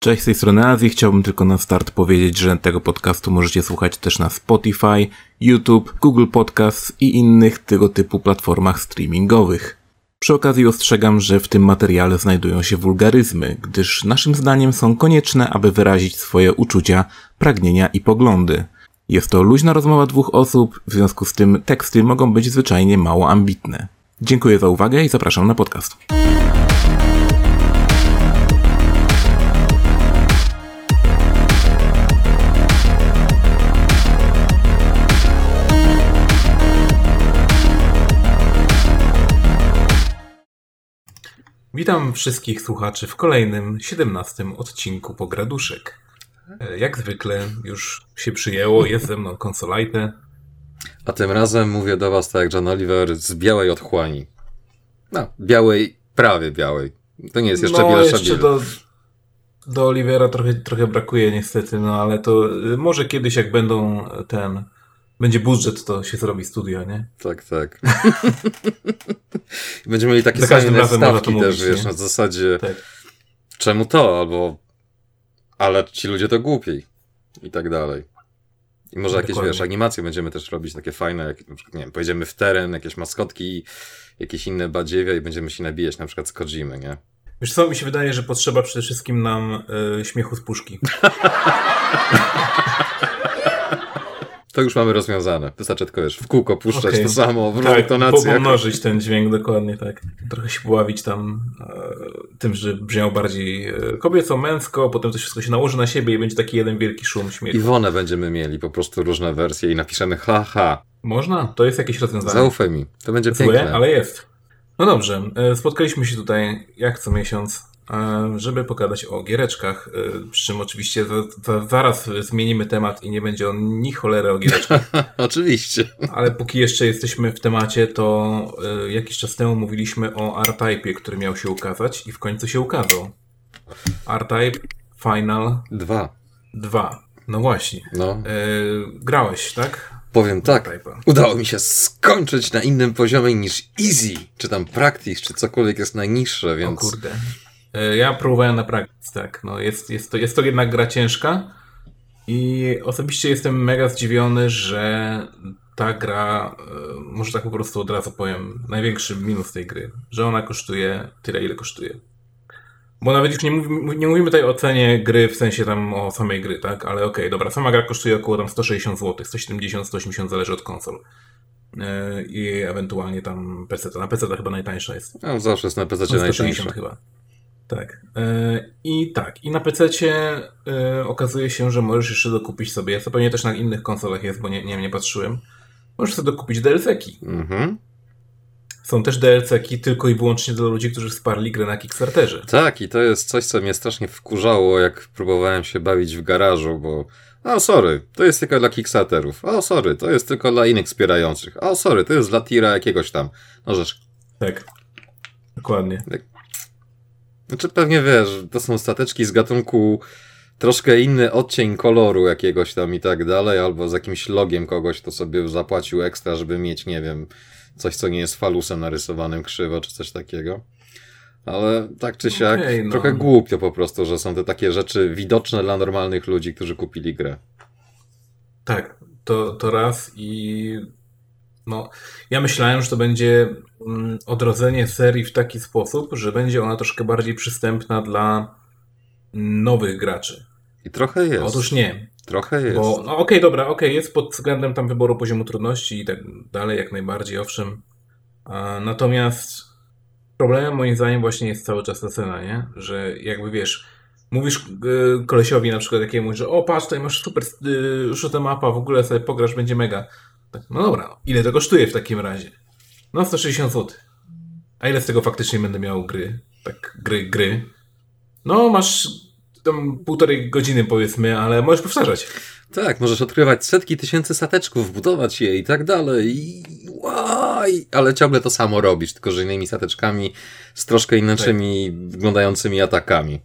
Cześć, z tej strony Azji. Chciałbym tylko na start powiedzieć, że tego podcastu możecie słuchać też na Spotify, YouTube, Google Podcasts i innych tego typu platformach streamingowych. Przy okazji ostrzegam, że w tym materiale znajdują się wulgaryzmy, gdyż naszym zdaniem są konieczne, aby wyrazić swoje uczucia, pragnienia i poglądy. Jest to luźna rozmowa dwóch osób, w związku z tym teksty mogą być zwyczajnie mało ambitne. Dziękuję za uwagę i zapraszam na podcast. Witam wszystkich słuchaczy w kolejnym, 17 odcinku Pograduszek. E, Jak zwykle już się przyjęło, jest ze mną konsolajte. A tym razem mówię do was tak jak John Oliver z białej otchłani. No, białej, prawie białej. To nie jest jeszcze no, bielsza jeszcze do, do Olivera trochę, trochę brakuje niestety, no ale to y, może kiedyś jak będą ten, będzie budżet, to się zrobi studio, nie? Tak, tak. Będziemy mieli takie same stawki to też, mówić, wiesz, nie? na zasadzie Tak. czemu to, albo ale ci ludzie to głupiej i tak dalej. I może jakieś, Dokładnie. wiesz, animacje będziemy też robić takie fajne, jak na przykład, nie wiem, pojedziemy w teren, jakieś maskotki, jakieś inne badziewia i będziemy się nabijać na przykład z Kojimy, nie? Wiesz co, mi się wydaje, że potrzeba przede wszystkim nam y, śmiechu z puszki. To już mamy rozwiązane. Wystarczy tylko, wiesz, w kółko puszczać Okej. to samo, w Tak, tonacjach. pomnożyć ten dźwięk, dokładnie tak. Trochę się pobawić tam e, tym, że brzmiał bardziej e, kobieco, męsko, potem to wszystko się nałoży na siebie i będzie taki jeden wielki szum śmiechu. Iwonę będziemy mieli po prostu różne wersje i napiszemy ha, ha. Można? To jest jakieś rozwiązanie. Zaufaj mi. To będzie Złe, piękne. ale jest. No dobrze, e, spotkaliśmy się tutaj jak co miesiąc, żeby pogadać o giereczkach, e, przy czym oczywiście za, za, zaraz zmienimy temat i nie będzie on ni cholery o giereczkach, Oczywiście. ale póki jeszcze jesteśmy w temacie, to e, jakiś czas temu mówiliśmy o R-Type'ie, który miał się ukazać i w końcu się ukazał. R-Type Final Dwa. 2. No właśnie. No. E, grałeś, tak? Powiem tak. Udało mi się skończyć na innym poziomie niż easy, czy tam practice, czy cokolwiek jest najniższe, O więc kurde. E, Ja próbowałem na praktyce, tak. No jest, jest, to, jest to jednak gra ciężka i osobiście jestem mega zdziwiony, że ta gra, e, może tak po prostu od razu powiem, największy minus tej gry, że ona kosztuje tyle, ile kosztuje. Bo nawet już nie, mówi, nie mówimy tutaj o cenie gry w sensie tam o samej gry, tak? Ale okej, dobra, sama gra kosztuje około tam 160 zł, 170, 180 zależy od konsol. E, I ewentualnie tam PC. Na PC chyba najtańsza jest. no, zawsze jest na PC 160 najtańsze. chyba. Tak. E, I tak. I na PC e, okazuje się, że możesz jeszcze dokupić sobie, co pewnie też na innych konsolach jest, bo nie, nie, nie patrzyłem. Możesz sobie dokupić DLC-ki. Mhm. Są też DLC-ki tylko i wyłącznie dla ludzi, którzy wsparli grę na Kickstarterze. Tak, i to jest coś, co mnie strasznie wkurzało, jak próbowałem się bawić w garażu, bo o, sorry, to jest tylko dla Kickstarterów. O, sorry, to jest tylko dla innych wspierających. O, sorry, to jest dla tira jakiegoś tam. No rzecz, Tak. Dokładnie. Znaczy pewnie wiesz, to są stateczki z gatunku troszkę inny odcień koloru jakiegoś tam i tak dalej, albo z jakimś logiem kogoś, to sobie zapłacił ekstra, żeby mieć, nie wiem, coś, co nie jest falusem narysowanym krzywo, czy coś takiego. Ale tak czy siak, Okej, no. trochę głupio po prostu, że są te takie rzeczy widoczne dla normalnych ludzi, którzy kupili grę. Tak, to, to raz i no, ja myślałem, że to będzie mm, odrodzenie serii w taki sposób, że będzie ona troszkę bardziej przystępna dla nowych graczy. I trochę jest. Otóż nie, trochę jest. bo no okej, dobra, okej, jest pod względem tam wyboru poziomu trudności i tak dalej, jak najbardziej, owszem. Natomiast problemem moim zdaniem właśnie jest cały czas ta cena, nie? Że jakby wiesz, mówisz y, kolesiowi na przykład jakiemuś, że o patrz, tutaj masz super y, mapa, w ogóle sobie pograsz, będzie mega. Tak, no dobra, ile to kosztuje w takim razie? No 160 zł. A ile z tego faktycznie będę miał gry? Tak, gry, gry. No masz tam półtorej godziny powiedzmy, ale możesz powtarzać. Tak, możesz odkrywać setki tysięcy stateczków, budować je i tak dalej. I łaj, ale ciągle to samo robisz, tylko że innymi stateczkami, z troszkę inaczymi wyglądającymi atakami.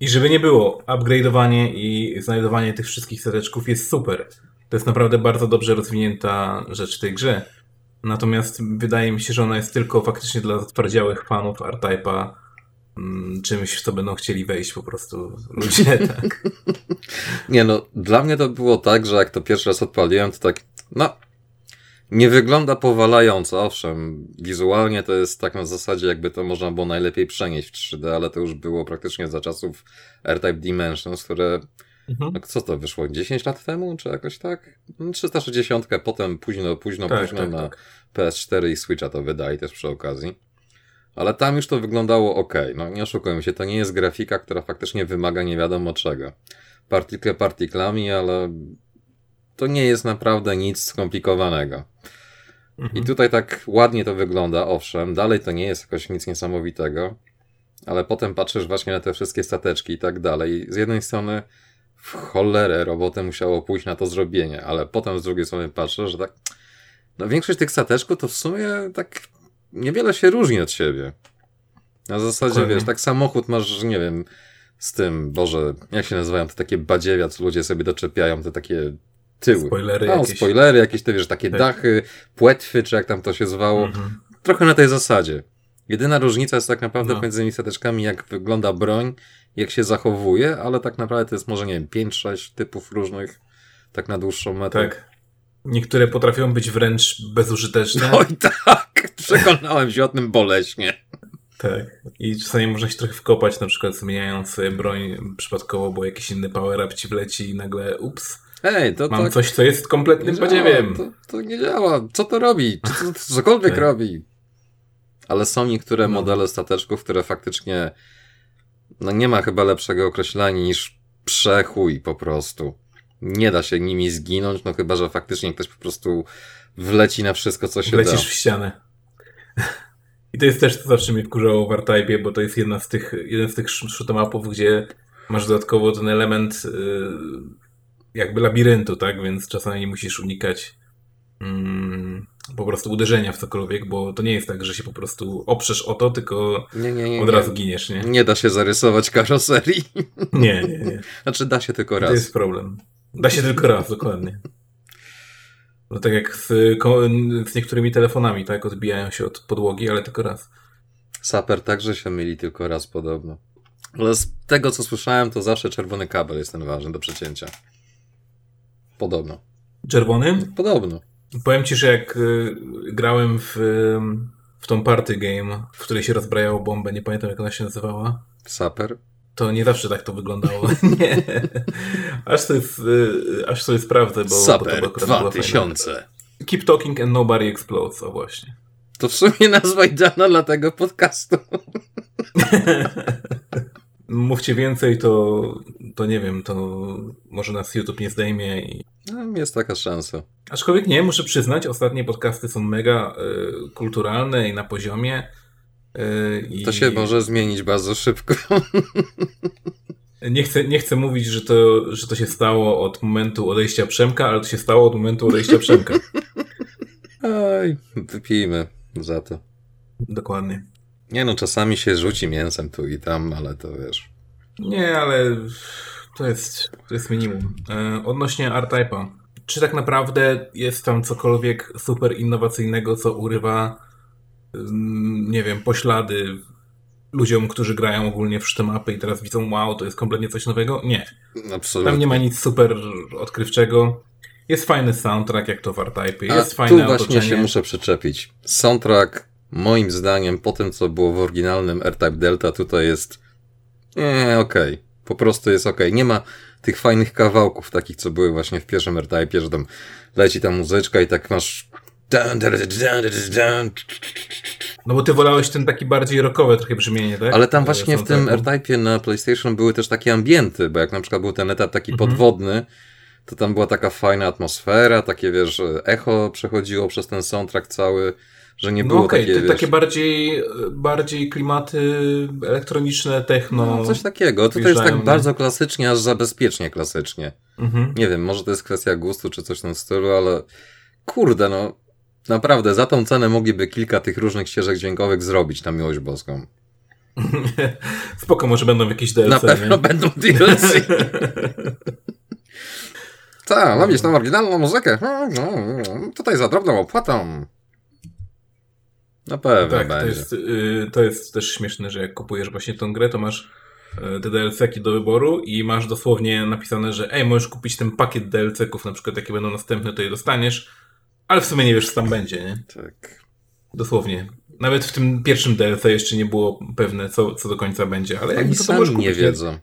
I żeby nie było, upgrade'owanie i znajdowanie tych wszystkich seteczków jest super. To jest naprawdę bardzo dobrze rozwinięta rzecz w tej grze. Natomiast wydaje mi się, że ona jest tylko faktycznie dla zatwardziałych fanów R-Type'a mm, czymś, w co będą chcieli wejść po prostu ludzie, tak. Nie no, dla mnie to było tak, że jak to pierwszy raz odpaliłem, to tak, no, nie wygląda powalająco, owszem, wizualnie to jest tak na zasadzie, jakby to można było najlepiej przenieść w 3D, ale to już było praktycznie za czasów R-Type Dimensions, które, Mhm. no co to wyszło, 10 lat temu, czy jakoś tak? No, 360, potem późno, późno, Tak, późno tak, na tak. PS4 i Switcha to wydali też przy okazji. Ale tam już to wyglądało ok. No nie oszukujmy się, to nie jest grafika, która faktycznie wymaga nie wiadomo czego. Partikle partiklami, ale to nie jest naprawdę nic skomplikowanego. I Mhm. tutaj tak ładnie to wygląda, owszem, dalej to nie jest jakoś nic niesamowitego, ale potem patrzysz właśnie na te wszystkie stateczki i tak dalej. Z jednej strony w cholerę robotę musiało pójść na to zrobienie, ale potem z drugiej strony patrzę, że tak, no większość tych stateczków to w sumie tak niewiele się różni od siebie. Na zasadzie, Dokładnie. wiesz, tak samochód masz, nie wiem, z tym, Boże, jak się nazywają te takie badziewia, co ludzie sobie doczepiają, te takie tyły. Spoilery No, jakieś. spoilery, jakieś te, wiesz, takie Tak. dachy, płetwy, czy jak tam to się zwało. Mhm. Trochę na tej zasadzie. Jedyna różnica jest tak naprawdę No. między tymi stateczkami, jak wygląda broń, jak się zachowuje, ale tak naprawdę to jest może, nie wiem, 5-6 typów różnych, tak na dłuższą metę. Tak. Niektóre potrafią być wręcz bezużyteczne. No i tak, przekonałem się o tym boleśnie. Tak. I czasami można się trochę wkopać, na przykład zmieniając broń przypadkowo, bo jakiś inny power-up ci wleci i nagle ups, Ej, to mam tak coś, co jest kompletnym podziewiem. To, to nie działa. Co to robi? Czy to, to cokolwiek Tak. robi? Ale są niektóre No. modele stateczków, które faktycznie no nie ma chyba lepszego określenia niż przechuj po prostu. Nie da się nimi zginąć, no chyba, że faktycznie ktoś po prostu wleci na wszystko, co się Wlecisz da. w ścianę. I to jest też, co zawsze mnie wkurzało w R-Type, bo to jest jedna z tych, jeden z tych shoot'em-upów, gdzie masz dodatkowo ten element y, jakby labiryntu, tak? Więc czasami musisz unikać mm, po prostu uderzenia w cokolwiek, bo to nie jest tak, że się po prostu oprzesz o to, tylko Nie, nie, nie. od nie. razu giniesz, nie? Nie da się zarysować karoserii. Nie, nie, nie. Znaczy da się tylko To raz. jest problem. Da się tylko raz, dokładnie. No tak jak z, z niektórymi telefonami, tak? Odbijają się od podłogi, ale tylko raz. Saper także się myli tylko raz podobno. Ale z tego co słyszałem, to zawsze czerwony kabel jest ten ważny do przecięcia. Podobno. Czerwony? Podobno. Powiem ci, że jak y, grałem w, y, w tą party game, w której się rozbrajało bombę, nie pamiętam jak ona się nazywała, Saper. to nie zawsze tak to wyglądało. nie. Aż to jest, y, aż to jest prawda, bo, bo Saper to akurat była 2000. fajna. Keep talking and nobody explodes, o właśnie. To w sumie nazwa idealna dla tego podcastu. Mówcie więcej, to, to nie wiem, to może nas YouTube nie zdejmie. I... No, jest taka szansa. Aczkolwiek nie, muszę przyznać, ostatnie podcasty są mega y, kulturalne i na poziomie. y, i To się może zmienić bardzo szybko. Nie chcę, nie chcę mówić, że to, że to się stało od momentu odejścia Przemka, ale to się stało od momentu odejścia Przemka. Oj, wypijmy za to. Dokładnie. Nie no, czasami się rzuci mięsem tu i tam, ale to wiesz. Nie, ale to jest, to jest minimum. E, odnośnie R-Type'a. Czy tak naprawdę jest tam cokolwiek super innowacyjnego, co urywa, ym, nie wiem, poślady ludziom, którzy grają ogólnie w sztemapy i teraz widzą, wow, to jest kompletnie coś nowego? Nie. Absolutnie. Tam nie ma nic super odkrywczego. Jest fajny soundtrack, jak to w R-Type. A Jest tu fajne właśnie otoczenie. się muszę przyczepić. Soundtrack, moim zdaniem, po tym, co było w oryginalnym R-Type Delta, tutaj jest nie, okej. Po prostu jest okej. Nie ma tych fajnych kawałków, takich, co były właśnie w pierwszym R-Type, że tam leci ta muzyczka i tak masz. No bo ty wolałeś ten taki bardziej rockowe trochę brzmienie, tak? Ale tam właśnie w tym. R-Type na PlayStation były też takie ambienty, bo jak na przykład był ten etap taki Mhm. podwodny, to tam była taka fajna atmosfera, takie wiesz, echo przechodziło przez ten soundtrack cały, że nie No było okej, takie, te- wiesz, takie bardziej, bardziej klimaty elektroniczne, techno. no, coś takiego. Tutaj jest tak nie? bardzo klasycznie, aż za bezpiecznie klasycznie. Mhm. Nie wiem, może to jest kwestia gustu, czy coś w tym stylu, ale kurde, no naprawdę, za tą cenę mogliby kilka tych różnych ścieżek dźwiękowych zrobić na miłość boską. Spoko, może będą jakieś DLC, Na pewno nie? będą DLC. Tak, robisz tą oryginalną muzykę. Hmm, hmm, Tutaj za drobną opłatą. Na pewno Tak, to będzie. jest, y, to jest też śmieszne, że jak kupujesz właśnie tą grę, to masz y, te DLC-ki do wyboru i masz dosłownie napisane, że ej, możesz kupić ten pakiet DLC-ków, na przykład jakie będą następne, to je dostaniesz, ale w sumie nie wiesz, co tam będzie, nie? Tak. Dosłownie. Nawet w tym pierwszym DLC jeszcze nie było pewne, co, co do końca będzie, ale Oni to, to sami możesz nie wiedzą.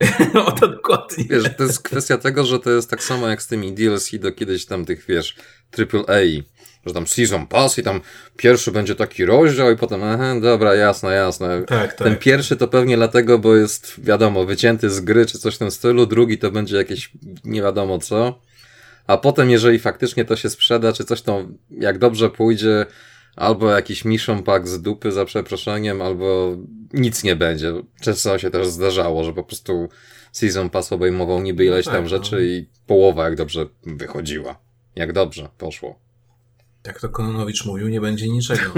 o to dokładnie. Wiesz, to jest kwestia tego, że to jest tak samo jak z tymi DLC do kiedyś tam tych, wiesz, AAA, że tam Season Pass i tam pierwszy będzie taki rozdział i potem, aha, dobra, jasne, jasne. Tak, tak. Ten pierwszy to pewnie dlatego, bo jest, wiadomo, wycięty z gry czy coś w tym stylu, drugi to będzie jakieś nie wiadomo co. A potem, jeżeli faktycznie to się sprzeda, czy coś to, jak dobrze pójdzie, albo jakiś mission pack z dupy za przeproszeniem, albo nic nie będzie. Często się też zdarzało, że po prostu season pass obejmował niby ileś tak, tam no. rzeczy i połowa jak dobrze wychodziła. Jak dobrze poszło. Jak to Kononowicz mówił, nie będzie niczego.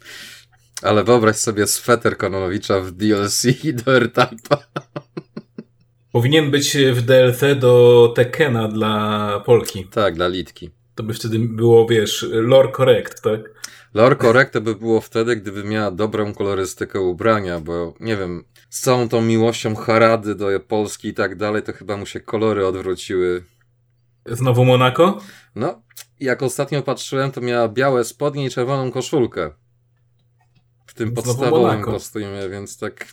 Ale wyobraź sobie sweter Kononowicza w DLC do R-Type'a. Powinien być w DLC do Tekena dla Polki. Tak, dla Litki. To by wtedy było, wiesz, lore correct, tak? Lore correct to by było wtedy, gdyby miała dobrą kolorystykę ubrania, bo nie wiem, z całą tą miłością Harady do Polski i tak dalej, to chyba mu się kolory odwróciły. Znowu Monako? No, jak ostatnio patrzyłem, to miała białe spodnie i czerwoną koszulkę. W tym Znowu podstawowym Monako. kostiumie, więc tak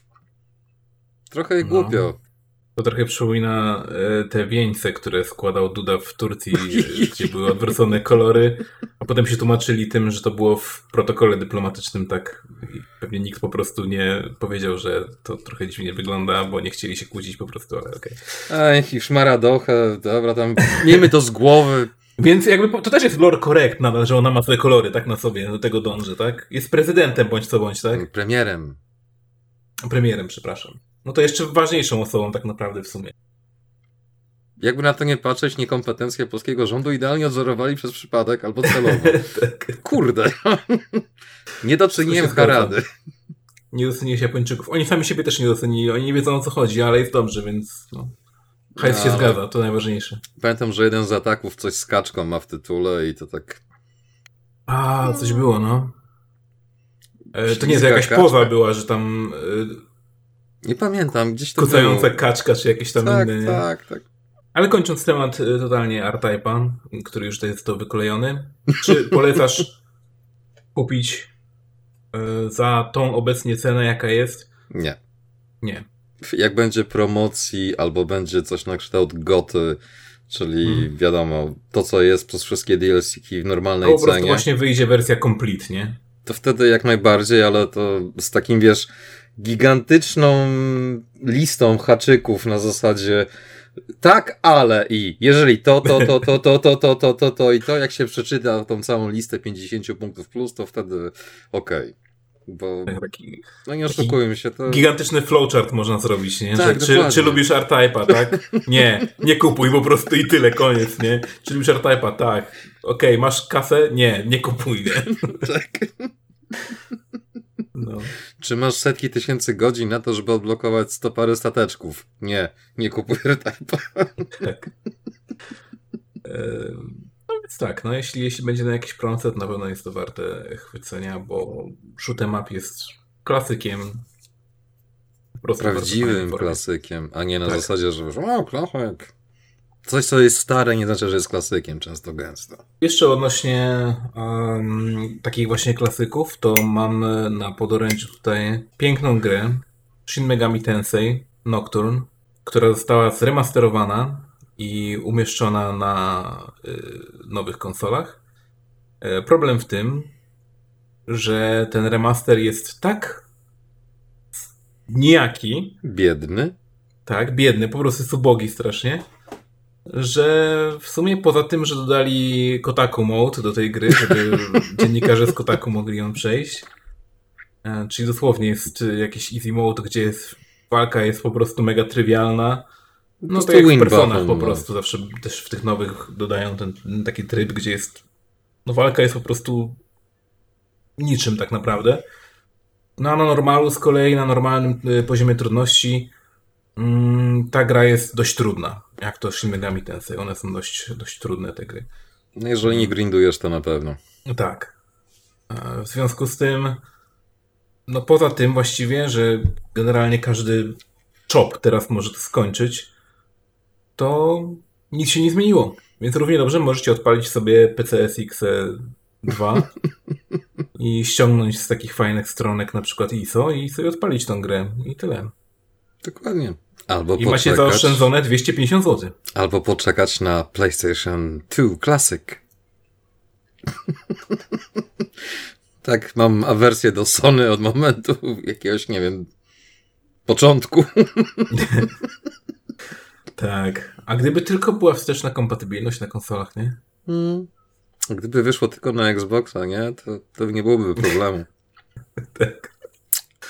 trochę No. głupio. To trochę przypomina e, te wieńce, które składał Duda w Turcji, e, gdzie były odwrócone kolory, a potem się tłumaczyli tym, że to było w protokole dyplomatycznym tak. I pewnie nikt po prostu nie powiedział, że to trochę dziwnie wygląda, bo nie chcieli się kłócić po prostu, ale okej. Ej, i szmaradochę, dobra, tam miejmy to z głowy. Więc jakby to też jest lore correct nadal, że ona ma swoje kolory, tak na sobie, do tego dąży, tak? Jest prezydentem bądź co bądź, tak? Premierem. Premierem, przepraszam. No to jeszcze ważniejszą osobą tak naprawdę w sumie. Jakby na to nie patrzeć, niekompetencje polskiego rządu idealnie odzorowali przez przypadek albo celowo. tak. Kurde. nie zgadza. Harady. Nie doceniłeś Japończyków. Oni sami siebie też nie docenili, oni nie wiedzą o co chodzi, ale jest dobrze, więc no. Hajs się zgadza, to najważniejsze. Pamiętam, że jeden z ataków coś z kaczką ma w tytule i to tak... A, coś było, no. E, to nie, to Śliska jakaś kaczka. poza była, że tam e, Nie pamiętam, gdzieś to kucająca było. kaczka, czy jakieś tam Tak, inne, nie? tak, tak. Ale kończąc temat y, totalnie R-Type'a, który już to jest to wykolejony, czy polecasz kupić y, za tą obecnie cenę, jaka jest? Nie. Nie. Jak będzie promocji albo będzie coś na kształt goty, czyli Mhm. wiadomo, to co jest przez wszystkie DLC-ki w To normalnej po prostu cenie, właśnie wyjdzie wersja complete, nie? to wtedy jak najbardziej, ale to z takim, wiesz, gigantyczną listą haczyków na zasadzie tak, ale i jeżeli to, to, to, to, to, to, to, to, to, to i to, jak się przeczyta tą całą listę 50 punktów plus, to wtedy okej. Bo, Taki no nie oszukujmy się, to... gigantyczny flowchart można zrobić, nie? Tak, czy, czy lubisz R-Type'a, tak? Nie, nie kupuj po prostu i tyle, koniec, nie? Czy lubisz R-Type'a? Tak. Okej, masz kasę? Nie, nie kupuj, nie? Tak. No. Czy masz setki tysięcy godzin na to, żeby odblokować 100 parę stateczków? Nie, nie kupuj R-Type'a. Tak. więc tak, no jeśli, jeśli będzie na jakiś to na pewno jest to warte chwycenia, bo shoot'em up jest klasykiem. Prawdziwym klasykiem, a nie na Tak. zasadzie, że wiesz, o, klasyk. Coś, co jest stare, nie znaczy, że jest klasykiem, często gęsto. Jeszcze odnośnie em, takich właśnie klasyków, to mam na podorędziu tutaj piękną grę Shin Megami Tensei Nocturne, która została zremasterowana i umieszczona na y, nowych konsolach. E, problem w tym, że ten remaster jest tak nijaki, Biedny. tak, biedny, po prostu jest ubogi strasznie, że w sumie poza tym, że dodali Kotaku Mode do tej gry, żeby dziennikarze z Kotaku mogli ją przejść, e, czyli dosłownie jest e, jakiś easy mode, gdzie jest, walka jest po prostu mega trywialna, no to jak w personach po no. prostu, zawsze też w tych nowych dodają ten taki tryb, gdzie jest, no walka jest po prostu niczym tak naprawdę. No a na normalu z kolei, na normalnym y, poziomie trudności mm, ta gra jest dość trudna. Jak to Shin Megami Tensei. One są dość, dość trudne te gry. No jeżeli nie grindujesz, to na pewno. No tak. W związku z tym, no poza tym właściwie, że generalnie każdy chop teraz może to skończyć, to nic się nie zmieniło. Więc równie dobrze możecie odpalić sobie PCSX 2 i ściągnąć z takich fajnych stronek na przykład ISO i sobie odpalić tą grę i tyle. Dokładnie. Albo I poczekać, macie zaoszczędzone 250 zł. Albo poczekać na PlayStation 2 Classic. tak, mam awersję do Sony od momentu jakiegoś, nie wiem, początku. tak. A gdyby tylko była wsteczna kompatybilność na konsolach, nie? Hmm. Gdyby wyszło tylko na Xboxa, nie? To, to nie byłoby problemu. tak.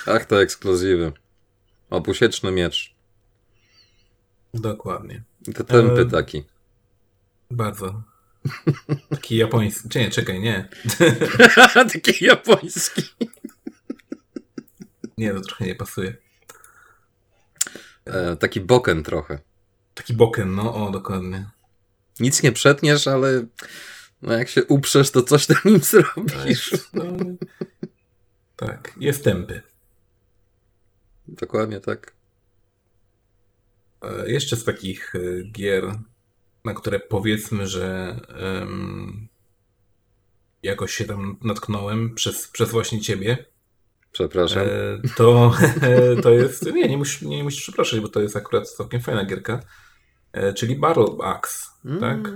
Ach, to ekskluzywy. Opusieczny miecz. Dokładnie. I to tępy e... taki. Bardzo. Taki japoński. Czy nie, czekaj, nie. taki japoński. nie, to trochę nie pasuje. E, taki boken trochę. Taki boken, no, o, dokładnie. Nic nie przetniesz, ale no jak się uprzesz, to coś tam nim zrobisz. No, tak, jest tępy. Dokładnie tak. E, jeszcze z takich e, gier, na które powiedzmy, że um, jakoś się tam natknąłem przez, przez właśnie ciebie. Przepraszam. E, to, to jest. Nie, nie musisz, nie musisz przepraszać, bo to jest akurat całkiem fajna gierka. Czyli Battle Axe, mm. tak?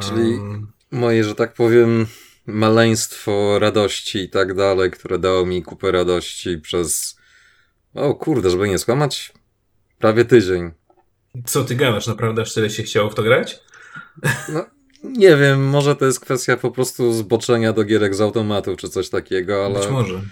Czyli um, moje, że tak powiem, maleństwo radości i tak dalej, które dało mi kupę radości przez. O kurde, żeby nie skłamać, prawie tydzień. Co ty gadasz? Naprawdę aż tyle się chciało w to grać? No, nie wiem, może to jest kwestia po prostu zboczenia do gierek z automatu czy coś takiego, ale. Być może.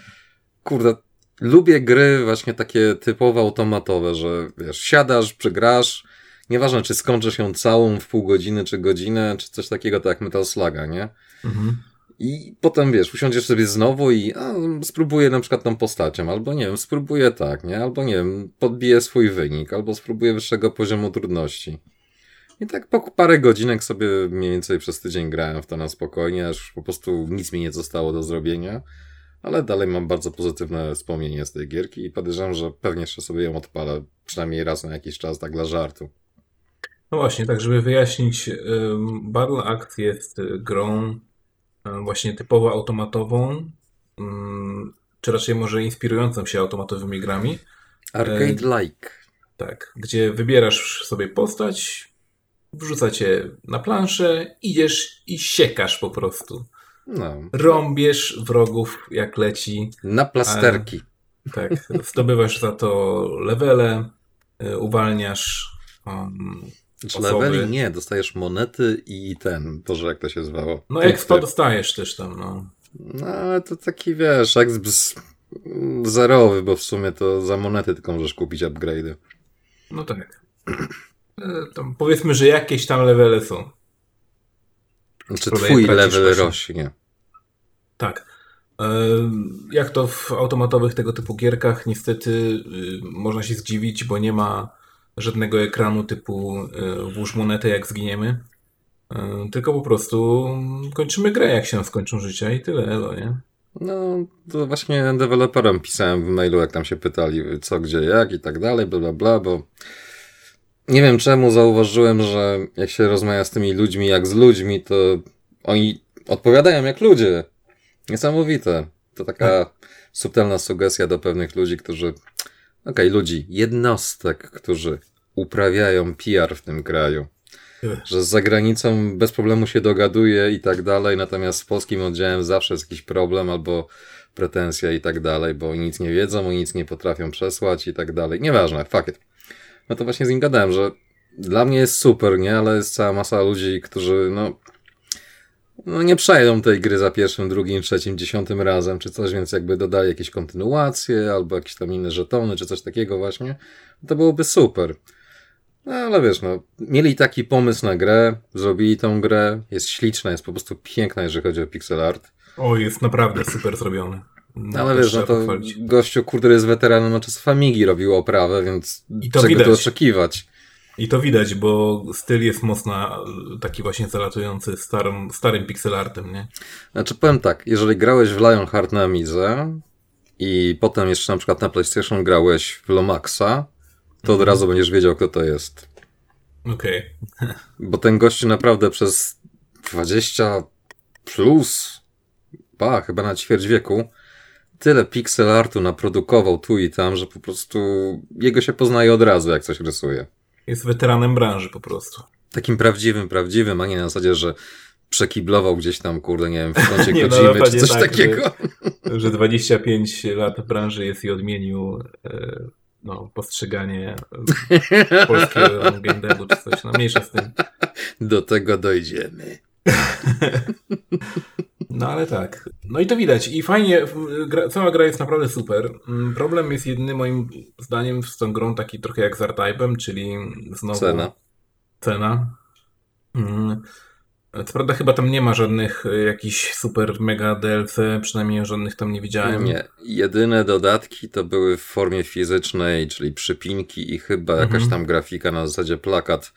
Kurde, lubię gry właśnie takie typowo automatowe, że wiesz, siadasz, przygrasz, nieważne czy skończysz ją całą w pół godziny, czy godzinę, czy coś takiego, tak jak Metal Sluga, nie? Mhm. I potem wiesz, usiądziesz sobie znowu i a, spróbuję na przykład tą postacią, albo nie wiem, spróbuję tak, nie? Albo nie wiem, podbiję swój wynik, albo spróbuję wyższego poziomu trudności. I tak po parę godzinek sobie mniej więcej przez tydzień grałem w to na spokojnie, aż po prostu nic mi nie zostało do zrobienia. Ale dalej mam bardzo pozytywne wspomnienie z tej gierki i podejrzewam, że pewnie jeszcze sobie ją odpalę przynajmniej raz na jakiś czas, tak dla żartu. No właśnie, tak żeby wyjaśnić, Battle Act jest y, grą y, właśnie typowo automatową, czy raczej może inspirującą się automatowymi grami. Arcade-like. Tak, gdzie wybierasz sobie postać, wrzucacie na planszę, idziesz i siekasz po prostu. No. Rąbiesz wrogów jak leci. Na plasterki. A, tak, zdobywasz za to levele, y, uwalniasz um, znaczy leveli nie, dostajesz monety i ten, Boże, jak to się zwało. No expa dostajesz też tam, no. No ale to taki, wiesz, exp zerowy, bo w sumie to za monety tylko możesz kupić upgrade'y. No tak. E, tam powiedzmy, że jakieś tam levele są. Znaczy twój level rośnie. Tak. Jak to w automatowych tego typu gierkach, niestety y, można się zdziwić, bo nie ma żadnego ekranu typu e, włóż monetę jak zginiemy. Tylko po prostu kończymy grę, jak się skończą życia i tyle, elo, nie? No, to właśnie deweloperom pisałem w mailu, jak tam się pytali, co, gdzie, jak i tak dalej, bla, bla, bla, bo nie wiem czemu zauważyłem, że jak się rozmawia z tymi ludźmi jak z ludźmi, to oni odpowiadają jak ludzie. Niesamowite. To taka tak. subtelna sugestia do pewnych ludzi, którzy, okej, okay, ludzi, jednostek, którzy uprawiają PR w tym kraju. Że z zagranicą bez problemu się dogaduje i tak dalej, natomiast z polskim oddziałem zawsze jest jakiś problem albo pretensja i tak dalej, bo oni nic nie wiedzą, oni nic nie potrafią przesłać i tak dalej. Nieważne, fuck it no to właśnie z nim gadałem, że dla mnie jest super, nie? Ale jest cała masa ludzi, którzy, no, no nie przejdą tej gry za pierwszym, drugim, trzecim, dziesiątym razem, czy coś, więc jakby dodali jakieś kontynuacje, albo jakieś tam inne żetony, czy coś takiego właśnie, to byłoby super. No ale wiesz, no, mieli taki pomysł na grę, zrobili tą grę, jest śliczna, jest po prostu piękna, jeżeli chodzi o pixel art. O, jest naprawdę super zrobiony. No, ale wiesz, no to pochwalić. gościu, który jest weteranem, no czas Famigi robił oprawę, więc I to czego widać. tu oczekiwać? I to widać, bo styl jest mocno taki właśnie zalatujący starym, starym pixelartem, nie? Znaczy powiem tak, jeżeli grałeś w Lionheart na Amidze i potem jeszcze na przykład na PlayStation grałeś w Lomaxa, to od razu będziesz wiedział, kto to jest. Okej. Bo ten gościu naprawdę przez 20 plus, ba, chyba na ćwierć wieku, tyle pixel artu naprodukował tu i tam, że po prostu jego się poznaje od razu, jak coś rysuje. Jest weteranem branży po prostu. Takim prawdziwym, prawdziwym, a nie na zasadzie, że przekiblował gdzieś tam, kurde, nie wiem, w kącie Nie, no, Kojimy, czy coś tak, takiego. Że 25 lat branży jest i odmienił e, no, postrzeganie polskiego game devu czy coś. No mniejsza z tym. Do tego dojdziemy. No ale tak. No i to widać. I fajnie, gra, cała gra jest naprawdę super. Mm, Problem jest jedyny moim zdaniem z tą grą taki trochę jak z R-Type'em, czyli znowu Cena. cena. Mm. Co prawda chyba tam nie ma żadnych y, jakichś super mega DLC, przynajmniej żadnych tam nie widziałem. Nie, jedyne dodatki to były w formie fizycznej, czyli przypinki i chyba jakaś Mhm. tam grafika na zasadzie plakat,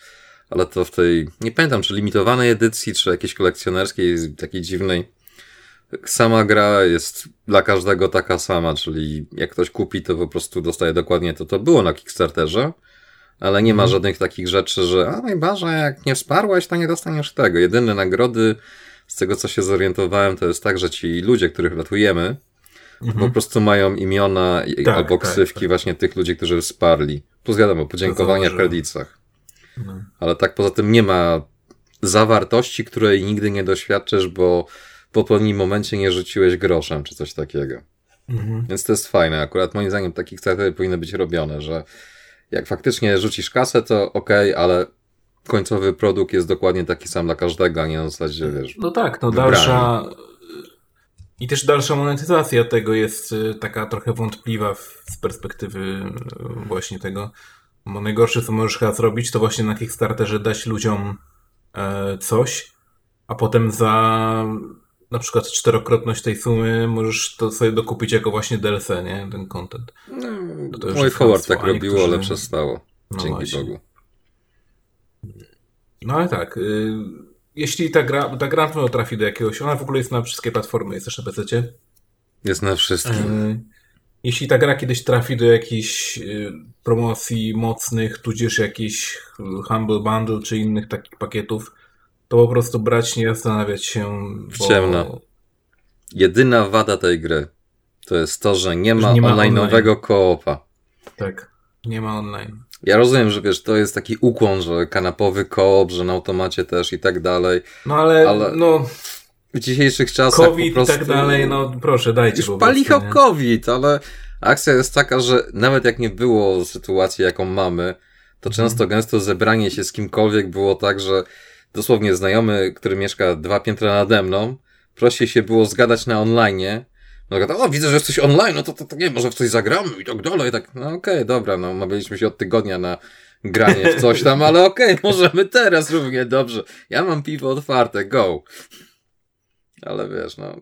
ale to w tej, nie pamiętam, czy limitowanej edycji, czy jakiejś kolekcjonerskiej, takiej dziwnej. Sama gra jest dla każdego taka sama, czyli jak ktoś kupi, to po prostu dostaje dokładnie to, to było na Kickstarterze, ale nie ma Mhm. żadnych takich rzeczy, że a najbardziej jak nie wsparłeś, to nie dostaniesz tego. Jedyne nagrody, z tego co się zorientowałem, to jest tak, że ci ludzie, których ratujemy, Mhm. po prostu mają imiona Tak, albo tak, ksywki tak. właśnie tych ludzi, którzy wsparli. Plus wiadomo, podziękowania w kredytach. No. Ale tak poza tym nie ma zawartości, której nigdy nie doświadczysz, bo w odpowiednim momencie nie rzuciłeś groszem czy coś takiego. Mhm. Więc to jest fajne. Akurat moim zdaniem takie startery powinny być robione, że jak faktycznie rzucisz kasę, to okej, ale końcowy produkt jest dokładnie taki sam dla każdego, a nie na zasadzie, wiesz, No tak, no dalsza. I też dalsza monetyzacja tego jest y, taka trochę wątpliwa z perspektywy y, właśnie tego. Bo najgorsze, co możesz chyba zrobić, to właśnie na Kickstarterze dać ludziom e, coś, a potem za na przykład czterokrotność tej sumy możesz to sobie dokupić jako właśnie DLC, nie? Ten content. no, to już mój chamstwo, tak robiło, niektórzy- ale przestało. No Dzięki właśnie. Bogu. No ale tak, y, jeśli ta gra, ta gra pewno trafi do jakiegoś, ona w ogóle jest na wszystkie platformy, jest też na PC. Jest na wszystkim. E, Jeśli ta gra kiedyś trafi do jakichś y, promocji mocnych, tudzież jakichś y, Humble Bundle czy innych takich pakietów, to po prostu brać, nie zastanawiać się. W ciemno. Jedyna wada tej gry to jest to, że nie ma, nie ma online'owego koopa. Tak, nie ma online. Ja rozumiem, że wiesz, to jest taki ukłon, że kanapowy koop, że na automacie też i tak dalej. No ale, Ale no, W dzisiejszych czasach COVID po prostu... i tak dalej, no proszę, dajcie Już po prostu, nie? COVID, ale akcja jest taka, że nawet jak nie było sytuacji, jaką mamy, to Mhm. często gęsto zebranie się z kimkolwiek było tak, że dosłownie znajomy, który mieszka dwa piętra nade mną, prosi się było zgadać na online. No tak, o, widzę, że jesteś online, no to, to, to nie, może w coś zagramy i tak dalej. I tak, no okej, dobra, no umawialiśmy się od tygodnia na granie w coś tam, ale okej, możemy teraz równie dobrze. Ja mam piwo otwarte, go. Ale wiesz, no.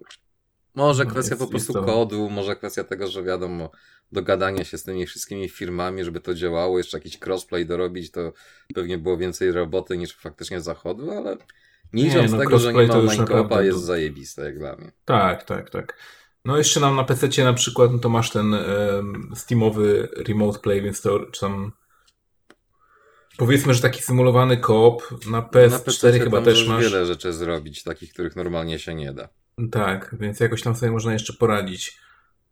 Może No, kwestia jest- po prostu to- kodu, może kwestia tego, że wiadomo, dogadania się z tymi wszystkimi firmami, żeby to działało, jeszcze jakiś crossplay dorobić, to pewnie było więcej roboty niż faktycznie zachodu, ale nie licząc no, tego, że nie ma naprawdę jest to- zajebiste jak dla mnie. Tak, tak, tak. No jeszcze nam na PC na przykład, no to masz ten em, Steamowy Remote Play, więc to czy tam powiedzmy, że taki symulowany koop na PS4 na PC chyba też masz. wiele rzeczy zrobić, takich, których normalnie się nie da. Tak, więc jakoś tam sobie można jeszcze poradzić.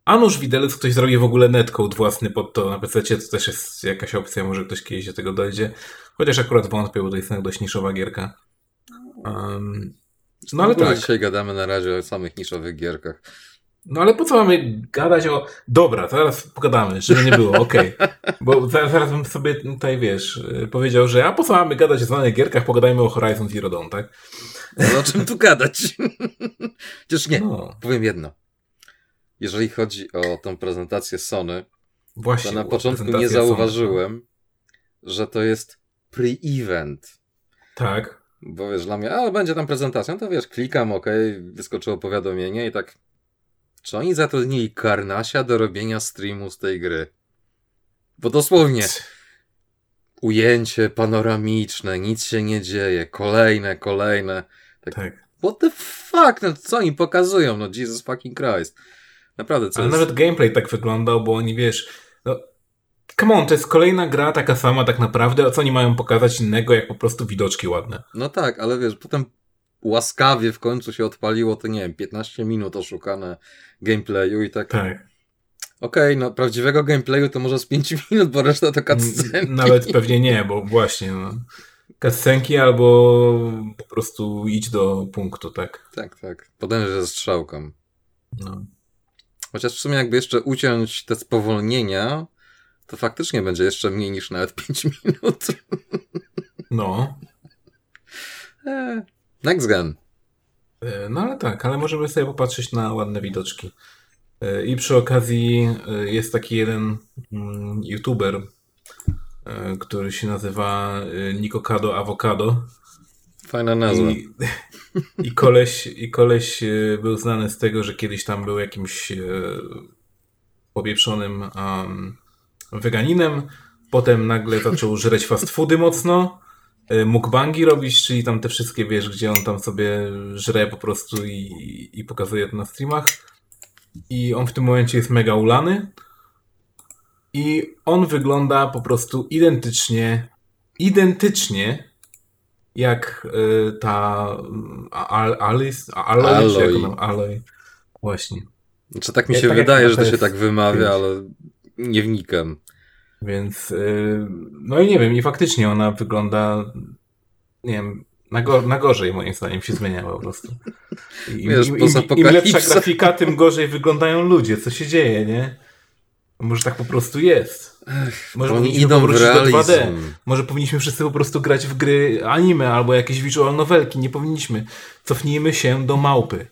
A nuż widelec ktoś zrobi w ogóle netcode własny pod to na PC, to też jest jakaś opcja, może ktoś kiedyś do tego dojdzie. Chociaż akurat wątpię, bo to jest jednak dość niszowa gierka. Um, no ale tak. Dzisiaj gadamy na razie o samych niszowych gierkach. No ale po co mamy gadać o... Dobra, zaraz pogadamy, żeby nie było, okej. Bo zaraz, zaraz bym sobie tutaj, wiesz, y, powiedział, że a po co mamy gadać o znanych gierkach, pogadajmy o Horizon Zero Dawn, tak? No o czym tu gadać? Chociaż nie, No, powiem jedno. Jeżeli chodzi o tą prezentację Sony, właśnie. to na początku nie Sony. zauważyłem, że to jest pre-event. Tak. Bo wiesz, dla mnie, a będzie tam prezentacja, no to wiesz, klikam, ok, wyskoczyło powiadomienie i tak. Czy oni zatrudnili Karnasia do robienia streamu z tej gry? Bo dosłownie, ujęcie panoramiczne, nic się nie dzieje, kolejne, kolejne. Tak. Tak. What the fuck? No, co oni pokazują? No Jesus fucking Christ. Naprawdę, co Ale jest... nawet gameplay tak wyglądał, bo oni wiesz. No, come on, to jest kolejna gra taka sama tak naprawdę. A co oni mają pokazać innego, jak po prostu widoczki ładne? No tak, ale wiesz, potem łaskawie w końcu się odpaliło to, nie wiem, 15 minut oszukane gameplayu i tak. Tak. Okej, no prawdziwego gameplayu to może z 5 minut, bo reszta to cutscenki. Nawet pewnie nie, bo właśnie. No. Kascenki albo po prostu idź do punktu, tak. Tak, tak. Podejrzę ze strzałką. No. Chociaż w sumie jakby jeszcze uciąć te spowolnienia, to faktycznie będzie jeszcze mniej niż nawet 5 minut. no. Eee, Next gen. E, No ale tak, ale możemy sobie popatrzeć na ładne widoczki. E, I przy okazji e, jest taki jeden mm, youtuber, e, który się nazywa e, Nikokado Avocado. Fajna nazwa. I, i, koleś, I koleś e, był znany z tego, że kiedyś tam był jakimś e, popieprzonym um, weganinem. Potem nagle zaczął żreć fast foody mocno. e, Mukbangi robić, czyli tam te wszystkie, wiesz, gdzie on tam sobie żre po prostu i, i pokazuje to na streamach. I on w tym momencie jest mega ulany. I on wygląda po prostu identycznie, identycznie jak y, ta Al- Alice, Aloy, czy jak Aloy. Aloy. Właśnie. Znaczy tak mi się tak wydaje, że to się PS5. tak wymawia, ale nie wnikam. Więc, y, no i nie wiem, i faktycznie ona wygląda, nie wiem, na, go, na gorzej moim zdaniem się zmieniała po prostu. I, Im, Wiesz, im, im, im lepsza grafika, tym gorzej wyglądają ludzie. Co się dzieje, nie? Może tak po prostu jest. Może Oni idą w do 2D. realizm. Może powinniśmy wszyscy po prostu grać w gry anime albo jakieś visual novelki. Nie powinniśmy. Cofnijmy się do małpy.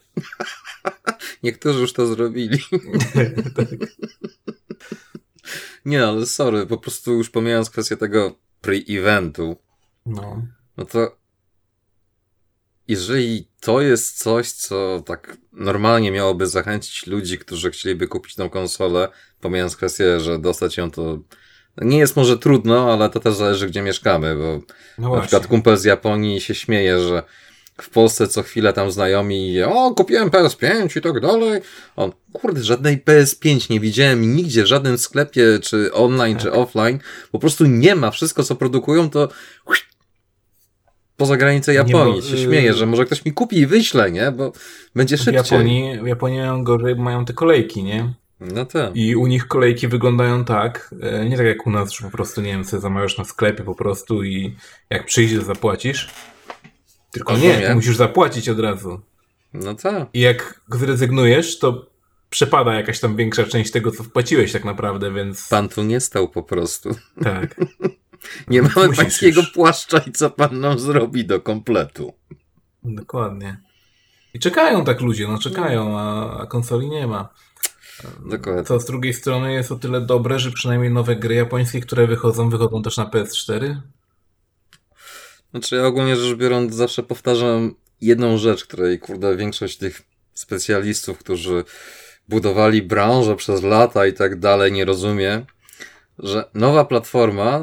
Niektórzy już to zrobili. Nie, ale sorry, po prostu już pomijając kwestię tego pre-eventu, No. no to jeżeli to jest coś, co tak normalnie miałoby zachęcić ludzi, którzy chcieliby kupić tą konsolę, pomijając kwestię, że dostać ją to nie jest może trudno, ale to też zależy, gdzie mieszkamy, bo No na przykład kumpel z Japonii się śmieje, że w Polsce co chwilę tam znajomi, o, kupiłem PS5 i tak dalej. On, kurde, żadnej PS5 nie widziałem nigdzie, w żadnym sklepie, czy online, czy offline. Po prostu nie ma. Wszystko, co produkują, to poza granicę Japonii. bo, się y- śmieje, że może ktoś mi kupi i wyśle, nie? Bo będzie W szybciej. Japonii, w Japonii mają mają te kolejki, nie? No tak. I u nich kolejki wyglądają tak, e, nie tak jak u nas, że po prostu, nie wiem, sobie zamawiasz na sklepie po prostu i jak przyjdziesz, zapłacisz. Tylko nie, Rozumiem. ty musisz zapłacić od razu. No tak. I jak zrezygnujesz, to przepada jakaś tam większa część tego, co wpłaciłeś tak naprawdę, więc Pan tu nie stał po prostu. tak. Nie mamy Musisz pańskiego już. płaszcza i co pan nam zrobi do kompletu. Dokładnie. I czekają tak ludzie, no czekają, a, a konsoli nie ma. Dokładnie. Co z drugiej strony jest o tyle dobre, że przynajmniej nowe gry japońskie, które wychodzą, wychodzą też na PS4. Znaczy ja ogólnie rzecz biorąc zawsze powtarzam jedną rzecz, której kurde większość tych specjalistów, którzy budowali branżę przez lata i tak dalej nie rozumie, że nowa platforma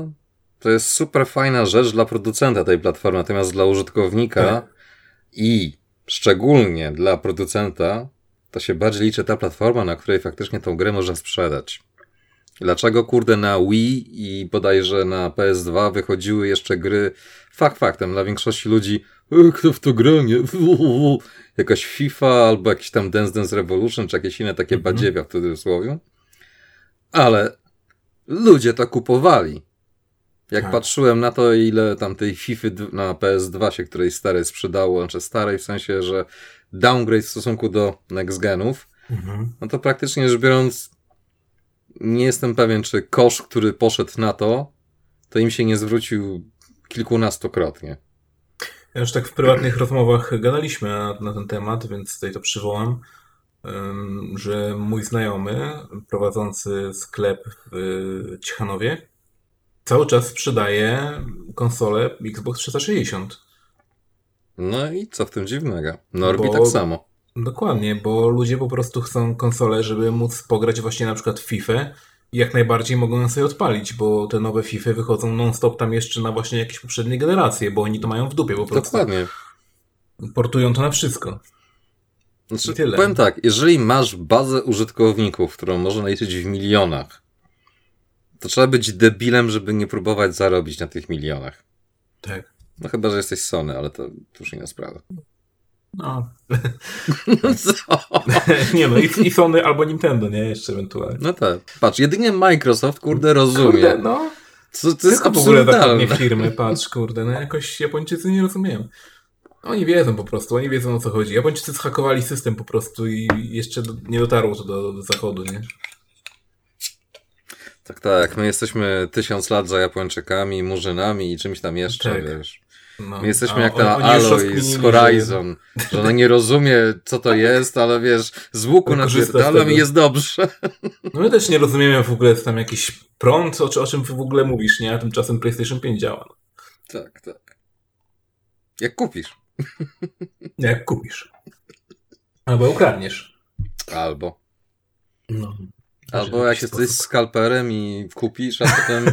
to jest super fajna rzecz dla producenta tej platformy, natomiast dla użytkownika Tak. i szczególnie dla producenta to się bardziej liczy ta platforma, na której faktycznie tą grę można sprzedać. Dlaczego kurde na Wii i bodajże na PS2 wychodziły jeszcze gry fakt faktem dla większości ludzi e, kto w to gra, nie? Jakaś FIFA albo jakiś tam Dance Dance Revolution czy jakieś inne takie Mhm. badziewia w cudzysłowie. Ale ludzie to kupowali. Jak Tak. patrzyłem na to, ile tam tej FIFA na PS2 się której starej sprzedało, znaczy starej w sensie, że downgrade w stosunku do next genów, Mhm. no to praktycznie rzecz biorąc, nie jestem pewien, czy kosz, który poszedł na to, to im się nie zwrócił kilkunastokrotnie. Ja już tak w prywatnych rozmowach gadaliśmy na, na ten temat, więc tutaj to przywołam, że mój znajomy prowadzący sklep w Ciechanowie cały czas sprzedaje konsolę Xbox 360. No i co w tym dziwnego? Norbi Bo- tak samo. Dokładnie, bo ludzie po prostu chcą konsolę, żeby móc pograć właśnie na przykład w FIFA jak najbardziej mogą ją sobie odpalić, bo te nowe FIFA wychodzą non-stop tam jeszcze na właśnie jakieś poprzednie generacje, bo oni to mają w dupie po prostu. Dokładnie. Portują to na wszystko. Znaczy, I tyle. powiem tak, jeżeli masz bazę użytkowników, którą można liczyć w milionach, to trzeba być debilem, żeby nie próbować zarobić na tych milionach. Tak. No chyba, że jesteś Sony, ale to, to już inna sprawa. No. Co? nie no, i, i Sony albo Nintendo, nie? Jeszcze ewentualnie. No tak. Patrz, jedynie Microsoft, kurde, rozumie. Kurde, no. Co, to jest Tylko w ogóle absurdalne. zachodnie firmy, patrz, kurde, no jakoś Japończycy nie rozumieją. Oni wiedzą po prostu, oni wiedzą o co chodzi. Japończycy zhakowali system po prostu i jeszcze do, nie dotarło to do, do zachodu, nie? Tak, tak. My jesteśmy tysiąc lat za Japończykami, murzynami i czymś tam jeszcze, Tak. wiesz. No. My jesteśmy jak ta Aloy z Horizon, że ona nie rozumie, co to jest, ale wiesz, z łuku napierdalam i jest dobrze. No my też nie rozumiemy w ogóle, tam jakiś prąd, o, o czym w ogóle mówisz, nie? A tymczasem PlayStation 5 działa. Tak, tak. Jak kupisz. Jak kupisz. Albo ukradniesz. Albo. No. Albo jak jesteś sposób. skalperem i kupisz, a potem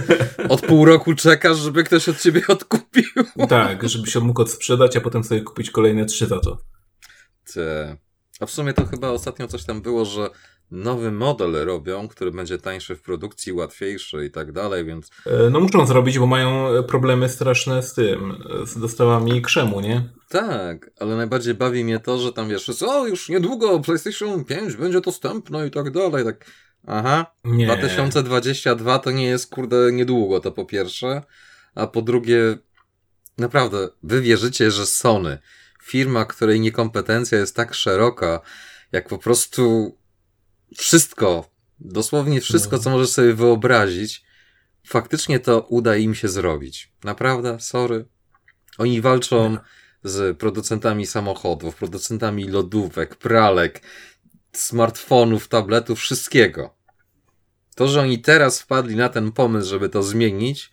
od pół roku czekasz, żeby ktoś od ciebie odkupił. Tak, żeby się mógł odsprzedać, a potem sobie kupić kolejne trzy za to. Te. A w sumie to chyba ostatnio coś tam było, że nowy model robią, który będzie tańszy w produkcji, łatwiejszy i tak dalej, więc E, No muszą zrobić, bo mają problemy straszne z tym, z dostawami krzemu, nie? tak, ale najbardziej bawi mnie to, że tam wiesz, o już niedługo PlayStation 5 będzie dostępne i tak dalej, tak aha, Nie. 2022 to nie jest kurde niedługo, to po pierwsze, a po drugie, naprawdę, wy wierzycie, że Sony, firma, której niekompetencja jest tak szeroka, jak po prostu wszystko, dosłownie wszystko, No. co możesz sobie wyobrazić, faktycznie to uda im się zrobić. Naprawdę, sorry. Oni walczą z producentami samochodów, producentami lodówek, pralek, smartfonów, tabletów, wszystkiego. To, że oni teraz wpadli na ten pomysł, żeby to zmienić,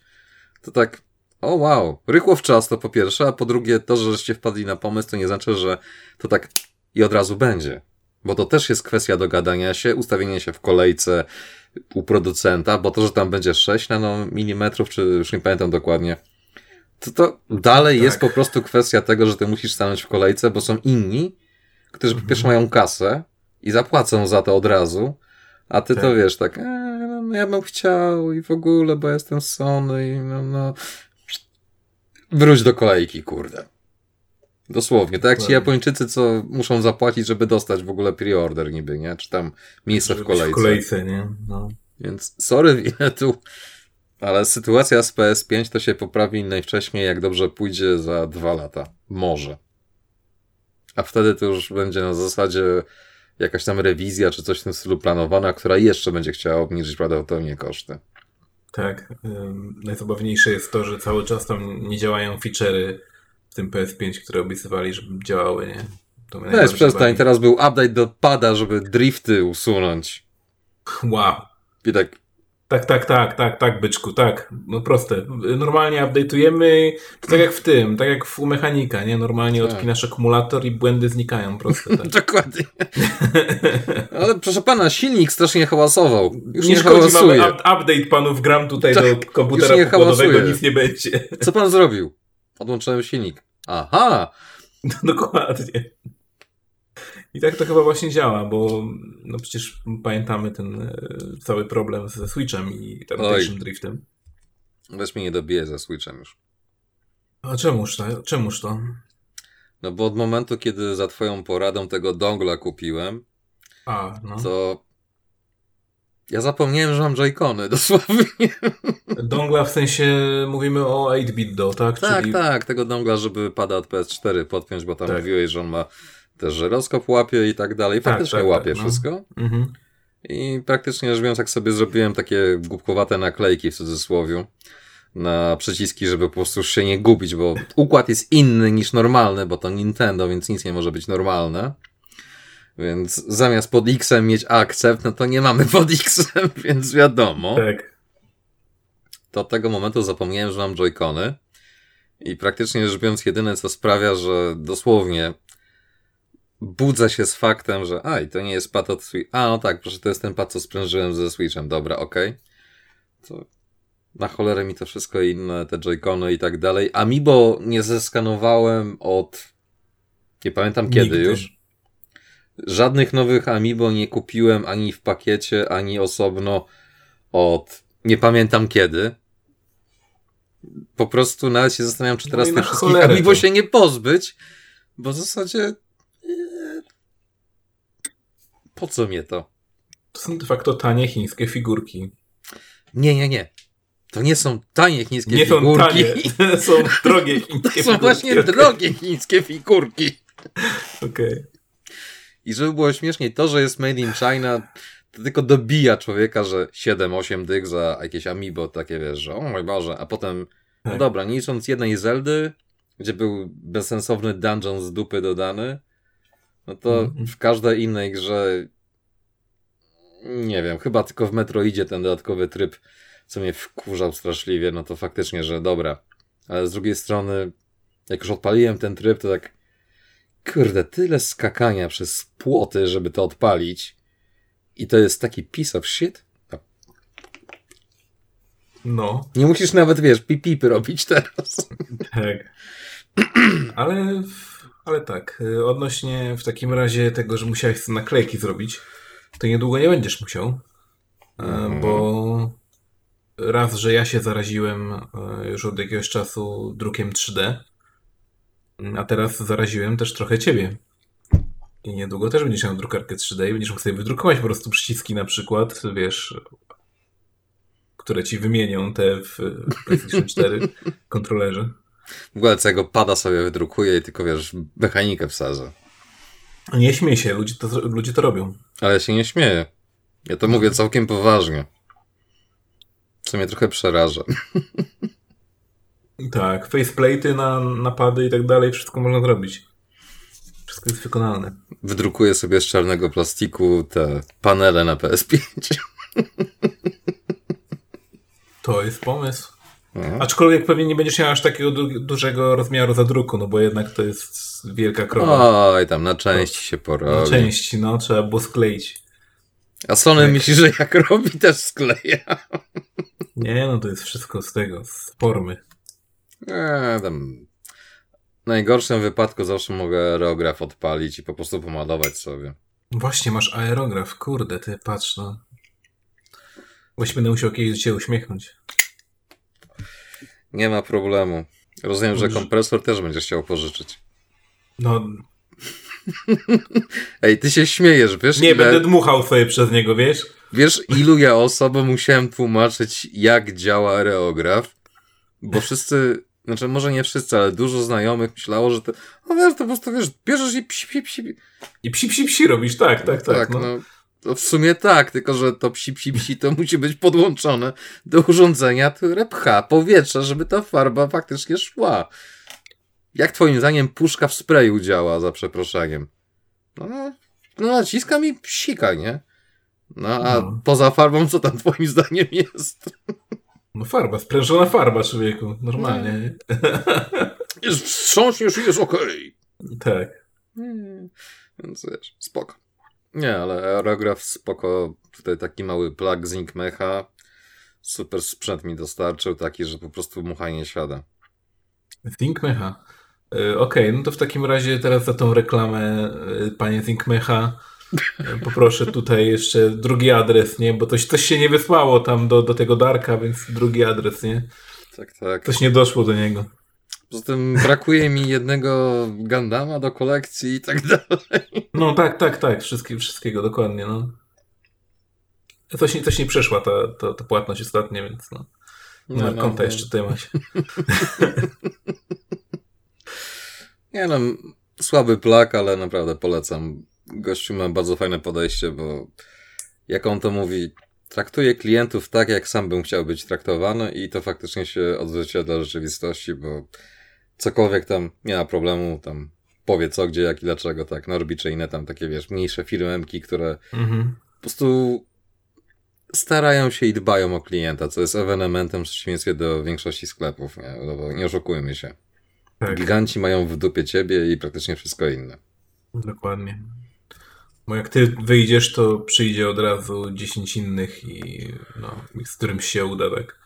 to tak, o wow, rychło w czas to po pierwsze, a po drugie to, że żeście wpadli na pomysł, to nie znaczy, że to tak i od razu będzie. Bo to też jest kwestia dogadania się, ustawienia się w kolejce u producenta, bo to, że tam będzie 6 nanomilimetrów, czy już nie pamiętam dokładnie, to, to dalej Tak. jest po prostu kwestia tego, że ty musisz stanąć w kolejce, bo są inni, którzy po pierwsze mają kasę i zapłacą za to od razu, a ty to Tak. wiesz, tak, e, no, ja bym chciał i w ogóle, bo jestem Sony i no, no. Wróć do kolejki, kurde. Dosłownie, tak jak ci. Japończycy, co muszą zapłacić, żeby dostać w ogóle pre-order niby, nie? Czy tam miejsce w kolejce. W kolejce, nie? No. Więc sorry winę tu, ale sytuacja z PS5 to się poprawi najwcześniej, jak dobrze pójdzie za dwa lata. Może. A wtedy to już będzie na zasadzie jakaś tam rewizja, czy coś w tym stylu planowana, która jeszcze będzie chciała obniżyć prawdopodobnie koszty. Tak. ym, najzabawniejsze jest to, że cały czas tam nie działają feature'y w tym PS5, które obiecywali, żeby działały, nie? To Weź najbardziej przestań, bawi. teraz był update do pada, żeby drifty usunąć. Wow. I tak, Tak, tak, tak, tak, tak, byczku, tak. No proste. Normalnie update'ujemy, to tak jak w tym, tak jak w u mechanika, nie? Normalnie Tak. odpinasz akumulator i błędy znikają, proste. Tak. dokładnie. Ale proszę pana, silnik strasznie hałasował. Już nie, nie szkodzi, mamy hałasuje. up, update panów, gram tutaj Tak, do komputera pokładowego, nic nie będzie. Co pan zrobił? Odłączyłem silnik. Aha! Dokładnie. I tak to chyba właśnie działa, bo no przecież pamiętamy ten e, cały problem ze Switchem i tam Oj. pierwszym driftem. Weź mnie nie dobije ze Switchem już. A czemuż to? Czemuż to? No bo od momentu, kiedy za twoją poradą tego dongla kupiłem, A, no. to ja zapomniałem, że mam joycony, dosłownie. Dongla w sensie mówimy o 8-bit do, tak? Tak, Czyli... tak, tego dongla, żeby pada od PS4 podpiąć, bo tam Tak. mówiłeś, że on ma też żyroskop łapie i tak dalej. Tak, Faktycznie tak, łapie tak, no. wszystko. Mhm. I praktycznie rzecz biorąc, jak sobie zrobiłem takie głupkowate naklejki w cudzysłowiu na przyciski, żeby po prostu się nie gubić, bo układ jest inny niż normalny, bo to Nintendo, więc nic nie może być normalne. Więc zamiast pod X-em mieć akcept, no to nie mamy pod X-em, więc wiadomo. Tak. To od tego momentu zapomniałem, że mam joycony. I praktycznie rzecz biorąc, jedyne co sprawia, że dosłownie budzę się z faktem, że a, i to nie jest pad od Switch. A, no tak, proszę, to jest ten pad, co sprężyłem ze Switchem. Dobra, okej. Okay. To na cholerę mi to wszystko inne, te joycony i tak dalej. Amiibo nie zeskanowałem od nie pamiętam kiedy Nigdy. już. Żadnych nowych Amiibo nie kupiłem ani w pakiecie, ani osobno od nie pamiętam kiedy. Po prostu nawet się zastanawiam, czy teraz no tych wszystkich Amiibo to. się nie pozbyć, bo w zasadzie po co mnie to? To są de facto tanie chińskie figurki. Nie, nie, nie. To nie są tanie chińskie nie figurki. Nie są tanie, są drogie chińskie figurki. To są właśnie drogie chińskie figurki. Okej. Okay. I żeby było śmieszniej, to, że jest made in China, to tylko dobija człowieka, że 7-8 dych za jakieś amiibo, takie wiesz, że o mój Boże, a potem, no tak. no dobra, nie licząc jednej Zeldy, gdzie był bezsensowny dungeon z dupy dodany, no to -hmm. w każdej innej grze nie wiem, chyba tylko w Metroidzie ten dodatkowy tryb, co mnie wkurzał straszliwie, no to faktycznie, że dobra. Ale z drugiej strony, jak już odpaliłem ten tryb, to tak kurde, tyle skakania przez płoty, żeby to odpalić i to jest taki piece of shit. No. Nie musisz nawet, wiesz, pipipy robić teraz. Tak. Ale, ale tak, odnośnie w takim razie tego, że musiałeś naklejki zrobić, to niedługo nie będziesz musiał, mm. bo raz, że ja się zaraziłem e, już od jakiegoś czasu drukiem 3D, a teraz zaraziłem też trochę ciebie. I niedługo też będziesz miał drukarkę 3D i będziesz mógł sobie wydrukować po prostu przyciski na przykład, wiesz, które ci wymienią te w PlayStation 4 kontrolerze. W ogóle całego pada sobie wydrukuję i tylko wiesz, mechanikę wsadzę. Nie śmiej się, ludzie to, ludzie to robią. Ale się nie śmieję. Ja to mówię całkiem poważnie. Co mnie trochę przeraża. Tak, faceplate'y na napady i tak dalej, wszystko można zrobić. Wszystko jest wykonalne. Wydrukuję sobie z czarnego plastiku te panele na PS5. To jest pomysł. Mhm. Aczkolwiek pewnie nie będziesz miał aż takiego du dużego rozmiaru zadruku, no bo jednak to jest wielka krowa. Oj, tam na części się porobi. Na części, no, trzeba było skleić. A Sony tak. myśli, że jak robi, też skleja. Nie, no to jest wszystko z tego, z formy. Eee, tam w najgorszym wypadku zawsze mogę aerograf odpalić i po prostu pomalować sobie. Właśnie, masz aerograf, kurde, ty patrz, no. Właśnie będę musiał kiedyś się uśmiechnąć. Nie ma problemu. Rozumiem, że kompresor też będziesz chciał pożyczyć. No. Ej, ty się śmiejesz, wiesz? Nie, ile... będę dmuchał sobie przez niego, wiesz? Wiesz, ilu ja osobom musiałem tłumaczyć, jak działa aerograf? Bo wszyscy znaczy, może nie wszyscy, ale dużo znajomych myślało, że to, no wiesz, to po prostu, wiesz, bierzesz i psi, psi, psi. I psi, psi, psi robisz, tak, tak, tak. tak no. no. To w sumie tak, tylko że to psi, psi, psi to musi być podłączone do urządzenia, które pcha powietrze, żeby ta farba faktycznie szła. Jak twoim zdaniem puszka w sprayu działa, za przeproszeniem? No, no naciskam i psika, nie? No, a no. poza farbą, co tam twoim zdaniem jest? No farba, sprężona farba, człowieku. Normalnie. Jest, wstrząśniesz i jest okej. Okay. Tak. Hmm. Więc wiesz, spoko. Nie, ale aerograf spoko. Tutaj taki mały plug z Mecha. Super sprzęt mi dostarczył, taki, że po prostu mucha nie siada. Mecha. Okej, okay, no to w takim razie teraz za tą reklamę, y, panie Mecha. Poproszę tutaj jeszcze drugi adres, nie? Bo coś, coś się nie wysłało tam do, do tego Darka, więc drugi adres, nie? Tak, tak. Coś nie doszło do niego. Poza tym brakuje mi jednego Gandama do kolekcji i tak dalej. No tak, tak, tak. Wszystkie, wszystkiego dokładnie, no. Coś, coś nie przeszła ta, ta, ta płatność ostatnia, więc no. Nie no, no, konta no. jeszcze tutaj macie. nie no, słaby plak, ale naprawdę polecam gościu ma bardzo fajne podejście, bo jak on to mówi, traktuje klientów tak, jak sam bym chciał być traktowany i to faktycznie się odzwierciedla rzeczywistości, bo cokolwiek tam nie ma problemu, tam powie co, gdzie, jak i dlaczego, tak, Norbi czy inne tam takie, wiesz, mniejsze firmemki, które mhm. po prostu starają się i dbają o klienta, co jest ewenementem w przeciwieństwie do większości sklepów, nie, no bo nie oszukujmy się. Tak. Giganci mają w dupie ciebie i praktycznie wszystko inne. Dokładnie. Bo jak ty wyjdziesz, to przyjdzie od razu 10 innych i no, z którym się uda, tak?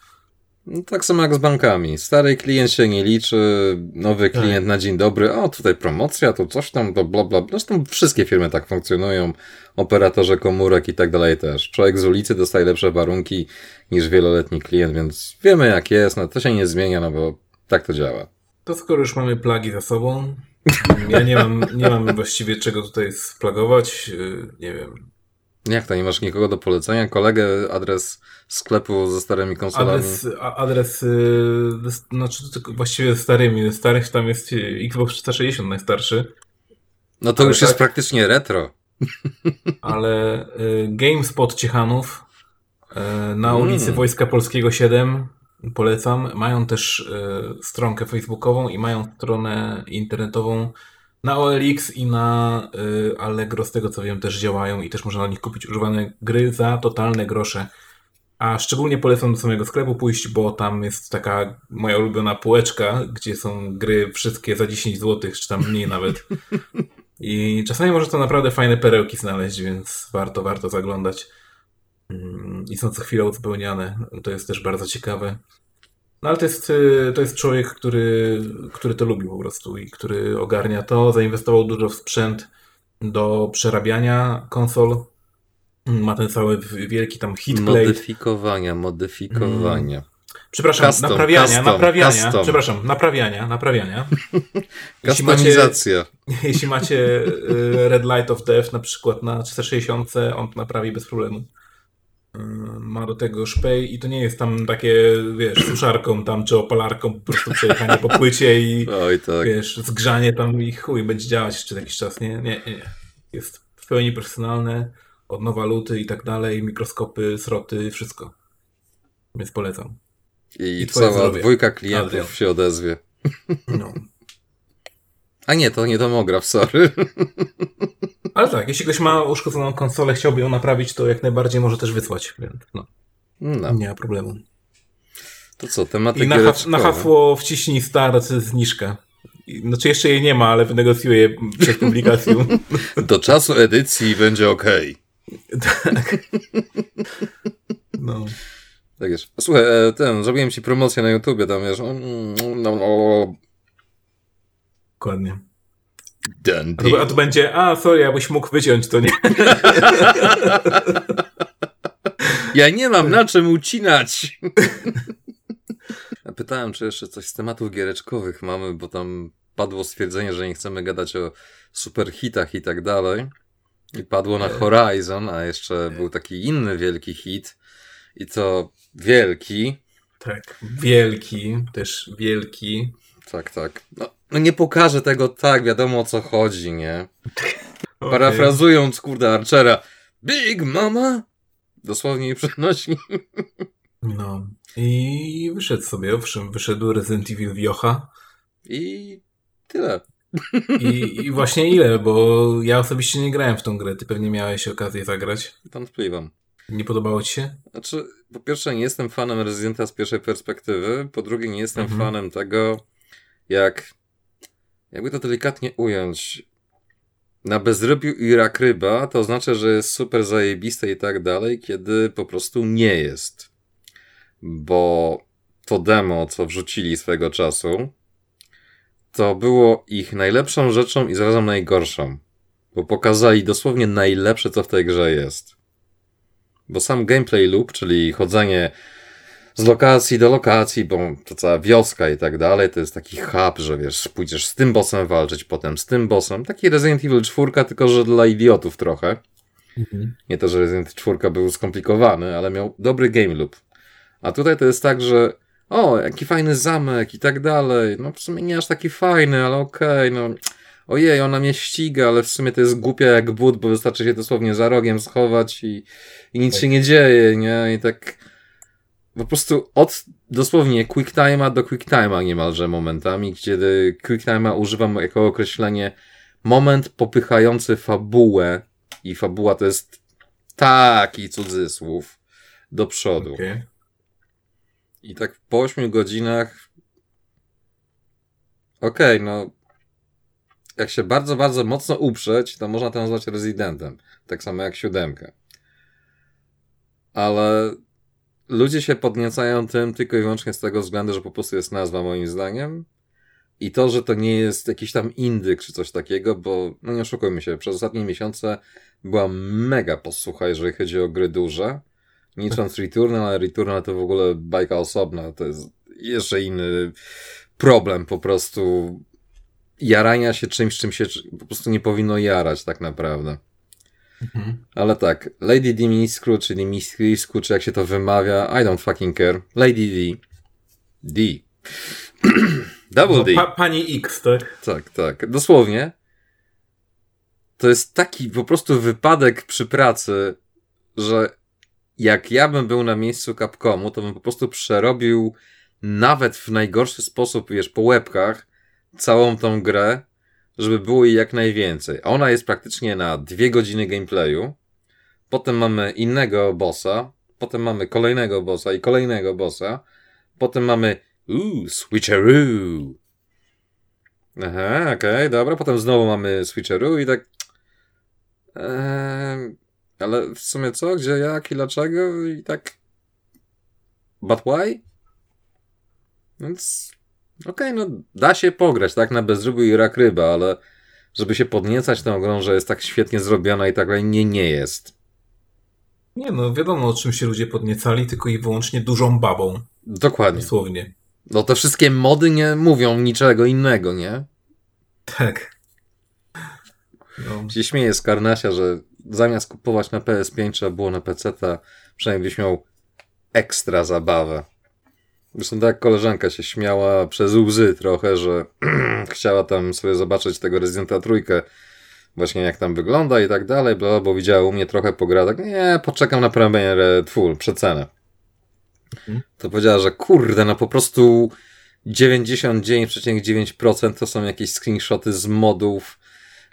No, tak samo jak z bankami. Stary klient się nie liczy, nowy Tak. klient na dzień dobry, o tutaj promocja, to coś tam, to bla bla. Zresztą wszystkie firmy tak funkcjonują, operatorzy komórek i tak dalej też. Człowiek z ulicy dostaje lepsze warunki niż wieloletni klient, więc wiemy jak jest, no to się nie zmienia, no bo tak to działa. To skoro już mamy plagi za sobą, ja nie mam, nie mam właściwie czego tutaj splagować, yy, nie wiem. Jak to, nie masz nikogo do polecenia? Kolegę, adres sklepu ze starymi konsolami? Adres, adres z- znaczy właściwie starymi, starych tam jest yy, Xbox 360 najstarszy, No to ale już jest tak. praktycznie retro. ale yy, GameSpot Ciechanów yy, na Mm. ulicy Wojska Polskiego 7 polecam. Mają też yy, stronkę facebookową i mają stronę internetową na OLX i na yy, Allegro, z tego co wiem, też działają i też można na nich kupić używane gry za totalne grosze. A szczególnie polecam do samego sklepu pójść, bo tam jest taka moja ulubiona półeczka, gdzie są gry wszystkie za 10 zł, czy tam mniej nawet. I czasami może to naprawdę fajne perełki znaleźć, więc warto, warto zaglądać. Mm, I są co chwilę uzupełniane. To jest też bardzo ciekawe. No ale to jest, y, to jest człowiek, który, który to lubi po prostu i który ogarnia to. Zainwestował dużo w sprzęt do przerabiania konsol. Ma ten cały wielki tam hitplate. Modyfikowania, modyfikowania. Przepraszam, Custom, naprawiania, custom, naprawiania, custom. przepraszam, naprawiania, naprawiania. Jeśli macie, jeśli macie y, Red Light of Death na przykład na 460, on to naprawi bez problemu. Y, Ma do tego szpej i to nie jest tam takie, wiesz, suszarką tam czy opalarką po prostu przejechanie po płycie i Oj tak. wiesz, zgrzanie tam i chuj, będzie działać jeszcze jakiś czas. Nie, nie, nie. nie. Jest w pełni profesjonalne, od nowa luty i tak dalej, mikroskopy, sroty, wszystko. Więc polecam. I, I cała zdrowie. dwójka klientów Adrian. się odezwie. No. A nie, to nie domograf, sorry. Ale tak, jeśli ktoś ma uszkodzoną konsolę, chciałby ją naprawić, to jak najbardziej może też wysłać, więc no, No, nie ma problemu. to co, tematy I na, giereczkowe. na hasło wciśnij start zniżka. I- Znaczy jeszcze jej nie ma, ale wynegocjuję przed publikacją. Do czasu edycji będzie ok. No. Tak jest. Słuchaj, e, ten, zrobiłem ci promocję na YouTubie, tam wiesz, mm, no, no, Dokładnie. done A to, a to będzie, a sorry, abyś mógł wyciąć to, nie? Ja nie mam na czym ucinać. Pytałem, czy jeszcze coś z tematów giereczkowych mamy, bo tam padło stwierdzenie, że nie chcemy gadać o superhitach i tak dalej. I padło na Horizon, a jeszcze był taki inny wielki hit. I to wielki. Tak. Wielki, też wielki. Tak, tak. No, no nie pokażę tego tak, wiadomo o co chodzi, nie? Parafrazując, kurde, Archera. Big Mama? Dosłownie i przenosi. No. I wyszedł sobie, owszem, wyszedł Resident Evil Wiocha. I tyle. I, I właśnie ile, bo ja osobiście nie grałem w tą grę. Ty pewnie miałeś okazję zagrać. Wątpliwam. Nie podobało ci się? Znaczy, po pierwsze, nie jestem fanem Residenta z pierwszej perspektywy. Po drugie, nie jestem Mhm. fanem tego, jak. Jakby to delikatnie ująć. Na bezrybiu i rak ryba to znaczy, że jest super zajebiste i tak dalej, kiedy po prostu nie jest. Bo to demo, co wrzucili swego czasu, to było ich najlepszą rzeczą i zarazem najgorszą. Bo pokazali dosłownie najlepsze, co w tej grze jest. Bo sam gameplay loop, czyli chodzenie z lokacji do lokacji, bo to cała wioska i tak dalej, to jest taki hub, że wiesz, pójdziesz z tym bossem walczyć, potem z tym bossem. Taki Resident Evil 4, tylko że dla idiotów trochę. Nie to, że Resident 4 był skomplikowany, ale miał dobry game loop. A tutaj to jest tak, że o, jaki fajny zamek i tak dalej. No w sumie nie aż taki fajny, ale okej, no. Ojej, ona mnie ściga, ale w sumie to jest głupia jak but, bo wystarczy się dosłownie za rogiem schować i, i nic się nie dzieje, nie? I tak po prostu od dosłownie quick time'a do quick time'a niemalże momentami, kiedy quick time'a używam jako określenie moment popychający fabułę i fabuła to jest taki cudzysłów do przodu. Okej. I tak po 8 godzinach. Okej, no. jak się bardzo, bardzo mocno uprzeć, to można to nazwać rezydentem. Tak samo jak siódemkę. Ale ludzie się podniecają tym tylko i wyłącznie z tego względu, że po prostu jest nazwa moim zdaniem. I to, że to nie jest jakiś tam indyk czy coś takiego, bo no nie oszukujmy się, przez ostatnie miesiące była mega posłucha, jeżeli chodzi o gry duże. Nie licząc Returnal, ale Returnal to w ogóle bajka osobna, to jest jeszcze inny problem po prostu jarania się czymś, czym się po prostu nie powinno jarać tak naprawdę. Mhm. Ale tak, Lady Dimitrescu, czy Dimitrescu, czy jak się to wymawia, I don't fucking care. Lady D. D. Double no, D. Pa, pani X, tak? Tak, tak. Dosłownie. To jest taki po prostu wypadek przy pracy, że jak ja bym był na miejscu Capcomu, to bym po prostu przerobił nawet w najgorszy sposób, wiesz, po łebkach całą tą grę, żeby było jej jak najwięcej. A ona jest praktycznie na dwie godziny gameplayu. Potem mamy innego bossa, potem mamy kolejnego bossa i kolejnego bossa. Potem mamy Uuu, switcheroo. Aha, okej, okay, dobra. Potem znowu mamy switcheroo i tak... Eee, ale w sumie co? Gdzie, jak i dlaczego? I tak... But why? Więc... Okej, okay, no da się pograć, tak? Na bezrubu i rak ryba, ale żeby się podniecać tą grą, że jest tak świetnie zrobiona i tak dalej, nie, nie jest. Nie no, wiadomo o czym się ludzie podniecali, tylko i wyłącznie dużą babą. Dokładnie. Dosłownie. No te wszystkie mody nie mówią niczego innego, nie? Tak. No. Się śmieję z Karnasia, że zamiast kupować na PS5 trzeba było na PC, przynajmniej byś miał ekstra zabawę. Zresztą tak koleżanka się śmiała przez łzy trochę, że chciała tam sobie zobaczyć tego Residenta trójkę, właśnie jak tam wygląda i tak dalej, bo widziała u mnie trochę pogradek. Nie, poczekam na premierę full, przecenę. Mhm. To powiedziała, że kurde, no po prostu 99,9% to są jakieś screenshoty z modów.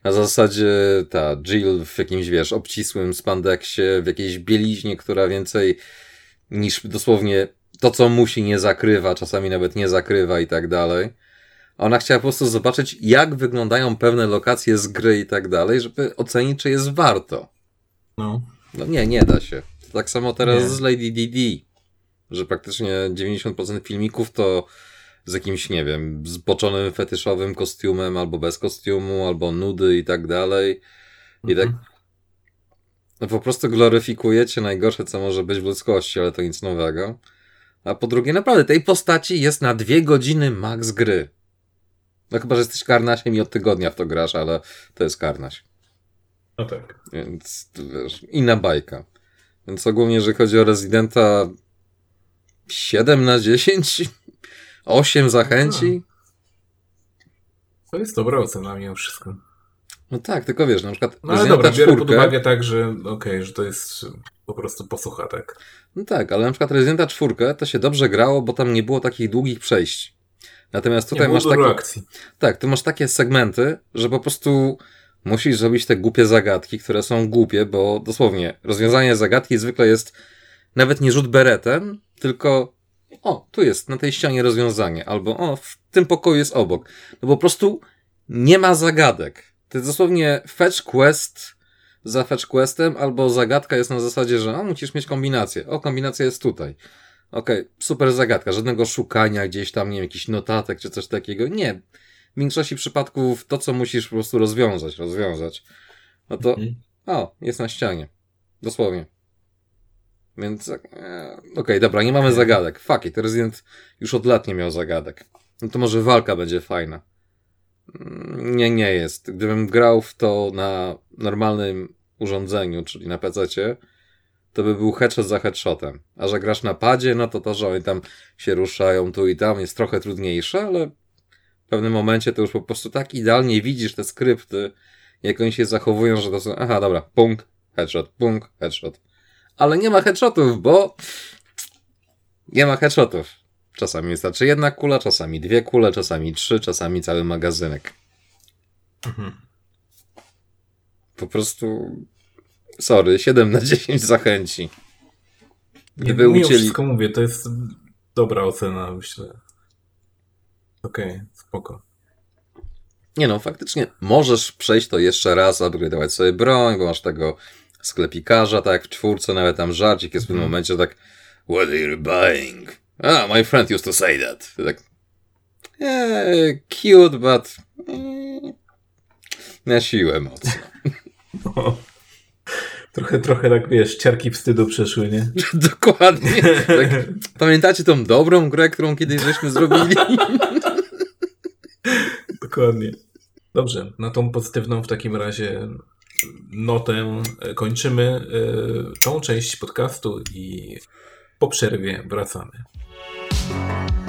Na zasadzie ta Jill w jakimś, wiesz, obcisłym spandeksie, w jakiejś bieliźnie, która więcej niż dosłownie to, co musi, nie zakrywa, czasami nawet nie zakrywa i tak dalej. Ona chciała po prostu zobaczyć, jak wyglądają pewne lokacje z gry i tak dalej, żeby ocenić, czy jest warto. No. No nie, nie da się. tak samo teraz nie. z Lady DD że praktycznie 90% filmików to z jakimś, nie wiem, zboczonym fetyszowym kostiumem, albo bez kostiumu, albo nudy i tak dalej. I tak mhm. no po prostu gloryfikujecie najgorsze, co może być w ludzkości, ale to nic nowego. A po drugie, naprawdę, tej postaci jest na dwie godziny max gry. No chyba, że jesteś karnasiem i od tygodnia w to grasz, ale to jest karnaś. No tak. Więc, wiesz, inna bajka. Więc ogólnie, jeżeli chodzi o Residenta, 7 na 10? 8 zachęci? To jest dobra ocena mimo wszystko. No tak, tylko wiesz, na przykład. No ale dobra, biorę pod uwagę tak, że okej, okay, że to jest po prostu posłucha, tak. No tak, ale na przykład Residenta 4 to się dobrze grało, bo tam nie było takich długich przejść. Natomiast tutaj masz takie. Akcji. Tak, tu masz takie segmenty, że po prostu musisz zrobić te głupie zagadki, które są głupie, bo dosłownie rozwiązanie zagadki zwykle jest nawet nie rzut beretem, tylko o, tu jest na tej ścianie rozwiązanie, albo o, w tym pokoju jest obok. No po prostu nie ma zagadek. To jest dosłownie fetch quest za fetch questem, albo zagadka jest na zasadzie, że o, musisz mieć kombinację. O, kombinacja jest tutaj. Okej, okay, super zagadka. Żadnego szukania gdzieś tam, nie wiem, jakiś notatek czy coś takiego. Nie. W większości przypadków to, co musisz po prostu rozwiązać, rozwiązać. No to, mhm. o, jest na ścianie. Dosłownie. Więc, e, okej, okay, dobra, nie mamy zagadek. Fuck it, Resident już od lat nie miał zagadek. No to może walka będzie fajna. Nie, nie jest. Gdybym grał w to na normalnym urządzeniu, czyli na PC, to by był headshot za headshotem. A że grasz na padzie, no to to, że oni tam się ruszają tu i tam jest trochę trudniejsze, ale w pewnym momencie to już po prostu tak idealnie widzisz te skrypty, jak oni się zachowują, że to są, aha, dobra, punk, headshot, punk, headshot ale nie ma headshotów, bo nie ma headshotów. Czasami wystarczy jedna kula, czasami dwie kule, czasami trzy, czasami cały magazynek. Mhm. Po prostu sorry, 7 na 10 zachęci. Gdyby nie, ucięli... wszystko mówię, to jest dobra ocena, myślę. Okej, okay, spoko. Nie no, faktycznie możesz przejść to jeszcze raz, upgrade'ować sobie broń, bo masz tego sklepikarza, tak jak w czwórce, nawet tam żarcik jest w tym Mhm. momencie, tak What are you buying? Ah, my friend used to say that. Tak, eh, cute, but mm, na siłę mocno. No. Trochę, trochę tak, wiesz, ciarki wstydu przeszły, nie? Dokładnie. Tak, pamiętacie tą dobrą grę, którą kiedyś żeśmy zrobili? Dokładnie. Dobrze, na tą pozytywną w takim razie notę kończymy e, tą część podcastu i po przerwie wracamy. you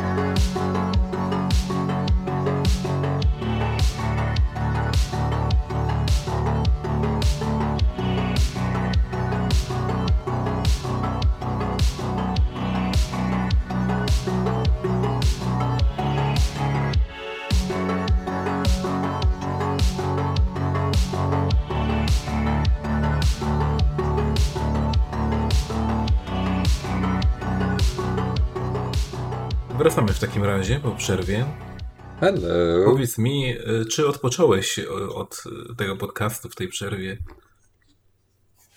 Wracamy w takim razie po przerwie. Hello. Powiedz mi, e, czy odpocząłeś e, od e, tego podcastu w tej przerwie?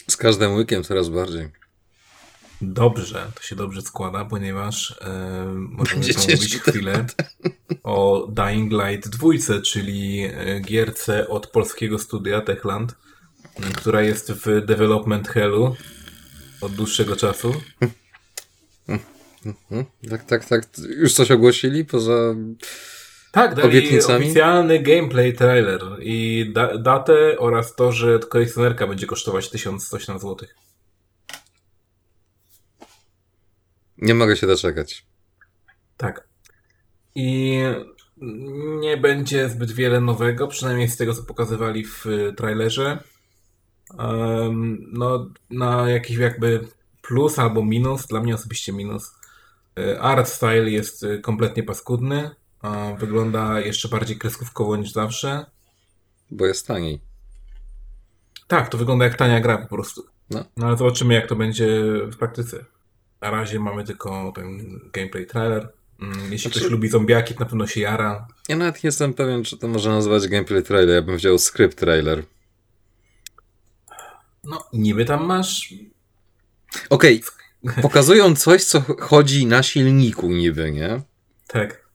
Z każdym łykiem coraz bardziej. Dobrze, to się dobrze składa, ponieważ e, możemy Będzie pomówić chwilę o Dying Light 2, czyli gierce od polskiego studia Techland, która jest w development hellu od dłuższego czasu. Hmm? Tak, tak, tak. Już coś ogłosili poza... Tak, dali Obietnicami? oficjalny gameplay trailer i da datę oraz to, że kolekcjonerka będzie kosztować 1100 złotych. Nie mogę się doczekać. Tak. I nie będzie zbyt wiele nowego, przynajmniej z tego, co pokazywali w y, trailerze. Em, no, na jakiś jakby plus albo minus, dla mnie osobiście minus. Y, Art style jest y, kompletnie paskudny. Wygląda jeszcze bardziej kreskówkowo niż zawsze. Bo jest taniej. Tak, to wygląda jak tania gra po prostu. No. No ale zobaczymy, jak to będzie w praktyce. Na razie mamy tylko ten gameplay trailer. Mm, Jeśli Znaczy- ktoś lubi zombiaki, na pewno się jara. Ja nawet nie jestem pewien, czy to można nazwać gameplay trailer. Ja bym wziął script trailer. No, niby tam masz. Okej, pokazują coś, co chodzi na silniku niby, nie? Tak.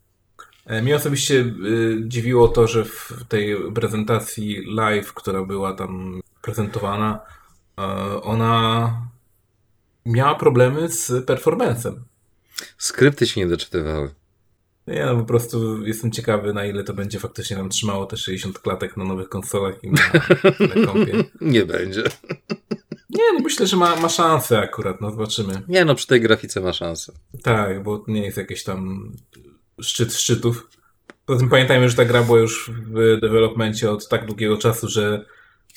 E, Mnie osobiście y, dziwiło to, że w tej prezentacji live, która była tam prezentowana, e, ona miała problemy z performancem. Skrypty się nie doczytywały. Ja no, po prostu jestem ciekawy, na ile to będzie faktycznie nam trzymało te 60 klatek na nowych konsolach i na, na kompie. Nie będzie. Nie, no myślę, że ma, ma szansę akurat, no zobaczymy. Nie no, przy tej grafice ma szansę. Tak, bo to nie jest jakieś tam szczyt szczytów. Poza tym pamiętajmy, że ta gra była już w developmencie od tak długiego czasu, że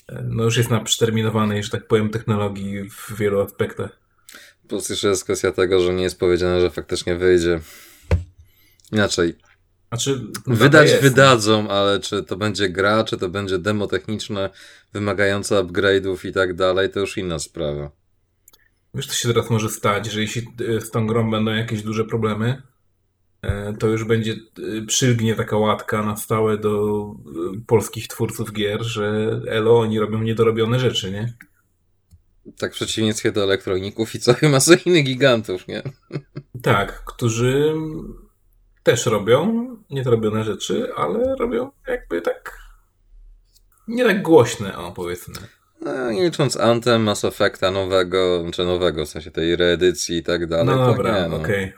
e, no już jest na przeterminowanej, że tak powiem, technologii w wielu aspektach. Plus jeszcze jest kwestia tego, że nie jest powiedziane, że faktycznie wyjdzie. Inaczej, Znaczy, no, wydać jest, wydadzą, ale czy to będzie gra, czy to będzie demo techniczne, wymagające upgrade'ów i tak dalej, to już inna sprawa. Wiesz, co się teraz może stać, że jeśli e, z tą grą będą jakieś duże problemy, e, to już będzie, e, przylgnie taka łatka na stałe do polskich twórców gier, że elo, oni robią niedorobione rzeczy, nie? Tak w przeciwieństwie do elektroników i całej masy innych gigantów, nie? Tak, którzy też robią niedorobione rzeczy, ale robią jakby tak nie tak głośne, o powiedzmy. No, nie licząc Anthem, Mass Effecta nowego, czy nowego, w sensie tej reedycji i tak dalej. No dobra, nie, no. okej.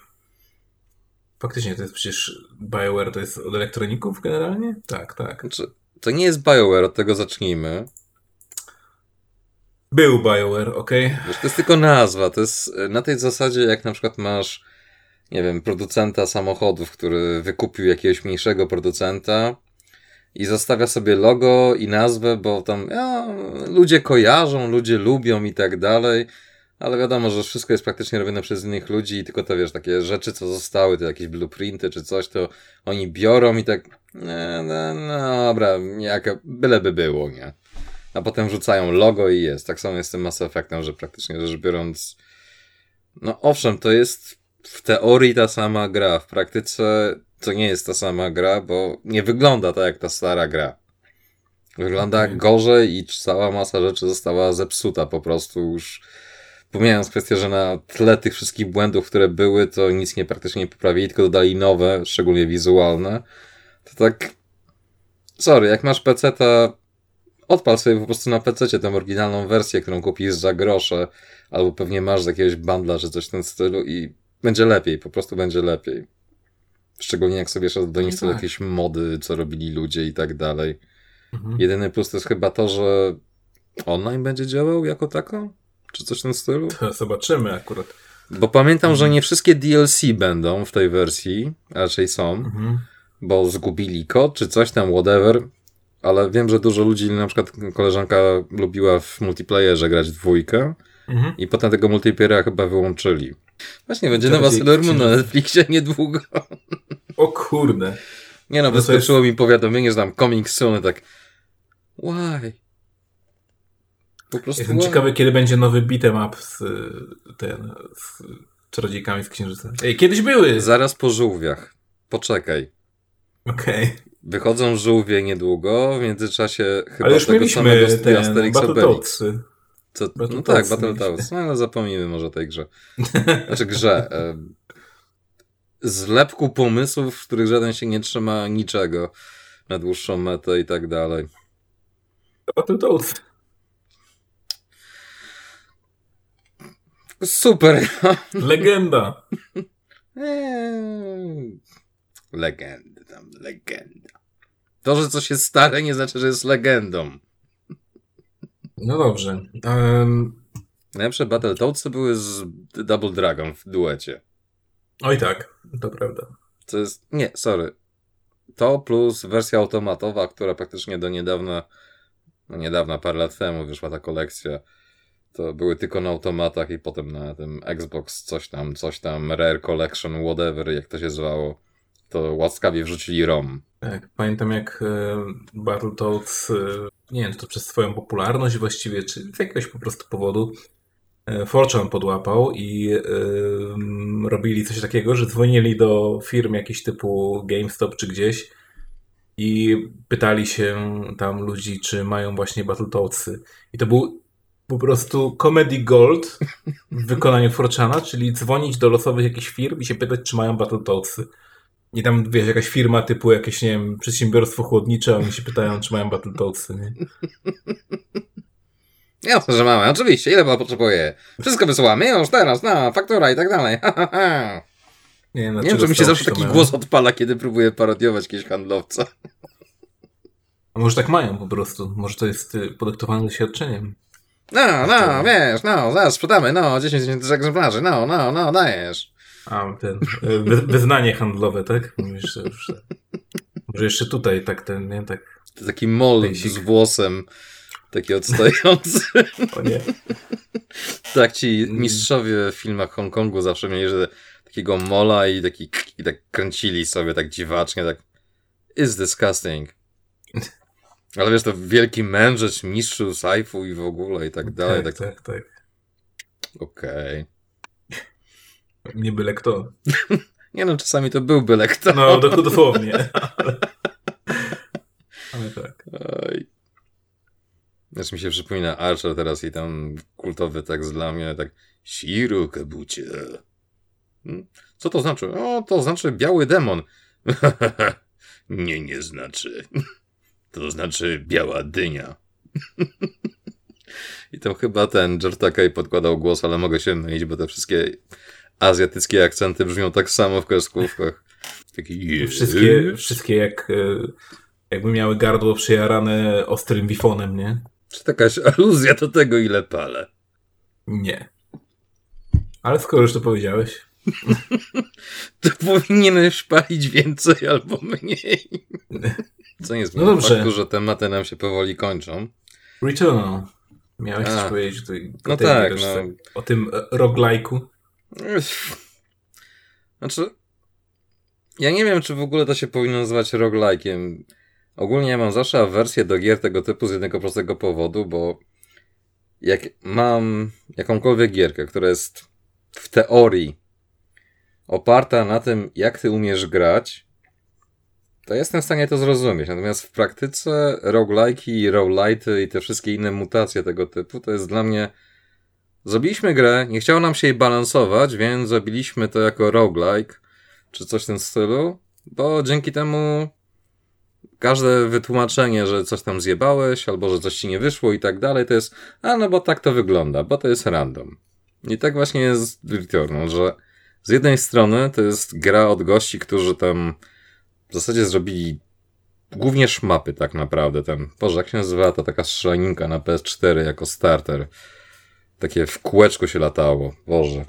Faktycznie to jest przecież BioWare to jest od elektroników generalnie? Tak, tak. Znaczy, to nie jest BioWare, od tego zacznijmy. Był BioWare, okej. Wiesz, to jest tylko nazwa. To jest na tej zasadzie, jak na przykład masz, nie wiem, producenta samochodów, który wykupił jakiegoś mniejszego producenta i zostawia sobie logo i nazwę, bo tam ja, ludzie kojarzą, ludzie lubią i tak dalej. Ale wiadomo, że wszystko jest praktycznie robione przez innych ludzi i tylko to wiesz, takie rzeczy, co zostały, to jakieś blueprinty czy coś, to oni biorą i tak, no, no, no dobra, jaka, byleby było, nie? A potem wrzucają logo i jest. Tak samo jest z tym Mass Effectem, że praktycznie rzecz biorąc, no owszem, to jest w teorii ta sama gra, w praktyce to nie jest ta sama gra, bo nie wygląda tak jak ta stara gra. Wygląda Okej. gorzej i cała masa rzeczy została zepsuta po prostu już. Pomijając kwestię, że na tle tych wszystkich błędów, które były, to nic nie praktycznie nie poprawili, tylko dodali nowe, szczególnie wizualne. To tak. Sorry, jak masz PC, to odpal sobie po prostu na PC tę oryginalną wersję, którą kupisz za grosze, albo pewnie masz z jakiegoś bundla czy coś w tym stylu i będzie lepiej, po prostu będzie lepiej. Szczególnie jak sobie jeszcze do nich tak. jakieś mody, co robili ludzie i tak dalej. Mhm. Jedyny plus to jest chyba to, że online będzie działał jako tako? Czy coś w tym stylu? To zobaczymy akurat. Bo pamiętam, że nie wszystkie DLC będą w tej wersji, a raczej są, Mhm. bo zgubili kod, czy coś tam, whatever. Ale wiem, że dużo ludzi, na przykład koleżanka lubiła w multiplayerze grać dwójkę Mhm. i potem tego multiplayera chyba wyłączyli. Właśnie, będzie nowa Sailor Moon na. Netflixie niedługo. O kurde. Nie no, No to wyskoczyło mi powiadomienie, że tam coming soon, tak why? Po prostu Jestem why? ciekawy, kiedy będzie nowy beat'em up z, ten, z czarodziejkami z księżyca. Ej, kiedyś były! Zaraz po żółwiach. Poczekaj. Okej. Wychodzą żółwie niedługo, w międzyczasie chyba Ale już tego mieliśmy samego ten Asterix Obelix. Co, no Battletoadsy tak, mieliśmy. Battletoads. No ale zapomnijmy może o tej grze. Znaczy grze. Zlepku pomysłów, w których żaden się nie trzyma niczego na dłuższą metę i tak dalej. Battletoads. Super! Legenda. Eee, Legendy tam, legenda. To, że coś jest stare, nie znaczy, że jest legendą. No dobrze. Um, Najlepsze Battletoadsy były z Double Dragon w duecie. oj tak, to prawda. To jest. Nie, sorry. To plus wersja automatowa, która praktycznie do niedawna, no niedawna, parę lat temu wyszła ta kolekcja. To były tylko na automatach i potem na tym Xbox coś tam, coś tam, Rare Collection, whatever, jak to się zwało. To łaskawie wrzucili ROM. Tak, pamiętam jak e, Battletoads, e, nie wiem, czy to przez swoją popularność właściwie, czy z jakiegoś po prostu powodu, e, Fortune podłapał i m, robili coś takiego, że dzwonili do firm jakiś typu GameStop czy gdzieś i pytali się tam ludzi, czy mają właśnie Battletoadsy. I to był po prostu Comedy Gold w wykonaniu Forchana, czyli dzwonić do losowych jakichś firm i się pytać, czy mają Battletoadsy. I tam, wiesz, jakaś firma typu jakieś, nie wiem, przedsiębiorstwo chłodnicze, oni się pytają, czy mają Battletoadsy, nie? Jasne, że mamy, oczywiście, ile pan potrzebuje? Wszystko wysyłamy, już teraz, no, faktura i tak dalej. Nie, wiem, Nie wiem, że mi się zawsze taki głos odpala, kiedy próbuję parodiować jakiegoś handlowca. A może tak mają po prostu. Może to jest y, podyktowane doświadczeniem. No, no, wiesz, no, zaraz sprzedamy, no, 10 tysięcy egzemplarzy, no, no, no, dajesz. A, ten, y, wy, wyznanie handlowe, tak? Mówisz, że już, może jeszcze tutaj tak ten, nie? Tak, taki mol z włosem, taki odstający. o nie. tak ci mistrzowie w filmach Hongkongu zawsze mieli, że takiego mola i taki i tak kręcili sobie tak dziwacznie, tak is disgusting. Ale wiesz, to wielki mędrzec, mistrzu sajfu i w ogóle i tak dalej. Tak, Tak, tak, tak. Okej. Nie byle kto. Nie no, czasami to był byle kto. No, do- dosłownie. Ale, ale tak. Oj. Znaczy mi się przypomina Archer teraz i tam kultowy tekst dla mnie, tak Shiro Kabucie. Hmm? Co to znaczy? O, to znaczy biały demon. nie, nie znaczy. To znaczy biała dynia. I tam chyba ten George Takei podkładał głos, ale mogę się mylić, bo te wszystkie azjatyckie akcenty brzmią tak samo w kreskówkach. Taki Wszystkie, wszystkie jak, y, jakby miały gardło przejarane ostrym wifonem, nie? Czy to jakaś aluzja do tego, ile palę? Nie. Ale skoro już to powiedziałeś, To powinieneś palić więcej albo mniej. Co nie zmienia No dobrze. faktu, że tematy nam się powoli kończą. Returnal. Miałeś A. coś powiedzieć tutaj No tak, no. o tym e, roguelike'u. Znaczy, ja nie wiem, czy w ogóle to się powinno nazywać roguelike'iem. Ogólnie ja mam zawsze awersję do gier tego typu z jednego prostego powodu, bo jak mam jakąkolwiek gierkę, która jest w teorii oparta na tym, jak ty umiesz grać, to jestem w stanie to zrozumieć. Natomiast w praktyce roguelike'i, roguelite'y i te wszystkie inne mutacje tego typu, to jest dla mnie... Zrobiliśmy grę, nie chciało nam się jej balansować, więc zrobiliśmy to jako roguelike, czy coś w tym stylu, bo dzięki temu każde wytłumaczenie, że coś tam zjebałeś, albo że coś ci nie wyszło i tak dalej, to jest, a no bo tak to wygląda, bo to jest random. I tak właśnie jest Returnal, że z jednej strony to jest gra od gości, którzy tam w zasadzie zrobili głównie szmapy tak naprawdę. Ten, Boże, jak się nazywa ta taka strzelaninka na PS4 jako starter? Takie w kółeczku się latało. Boże.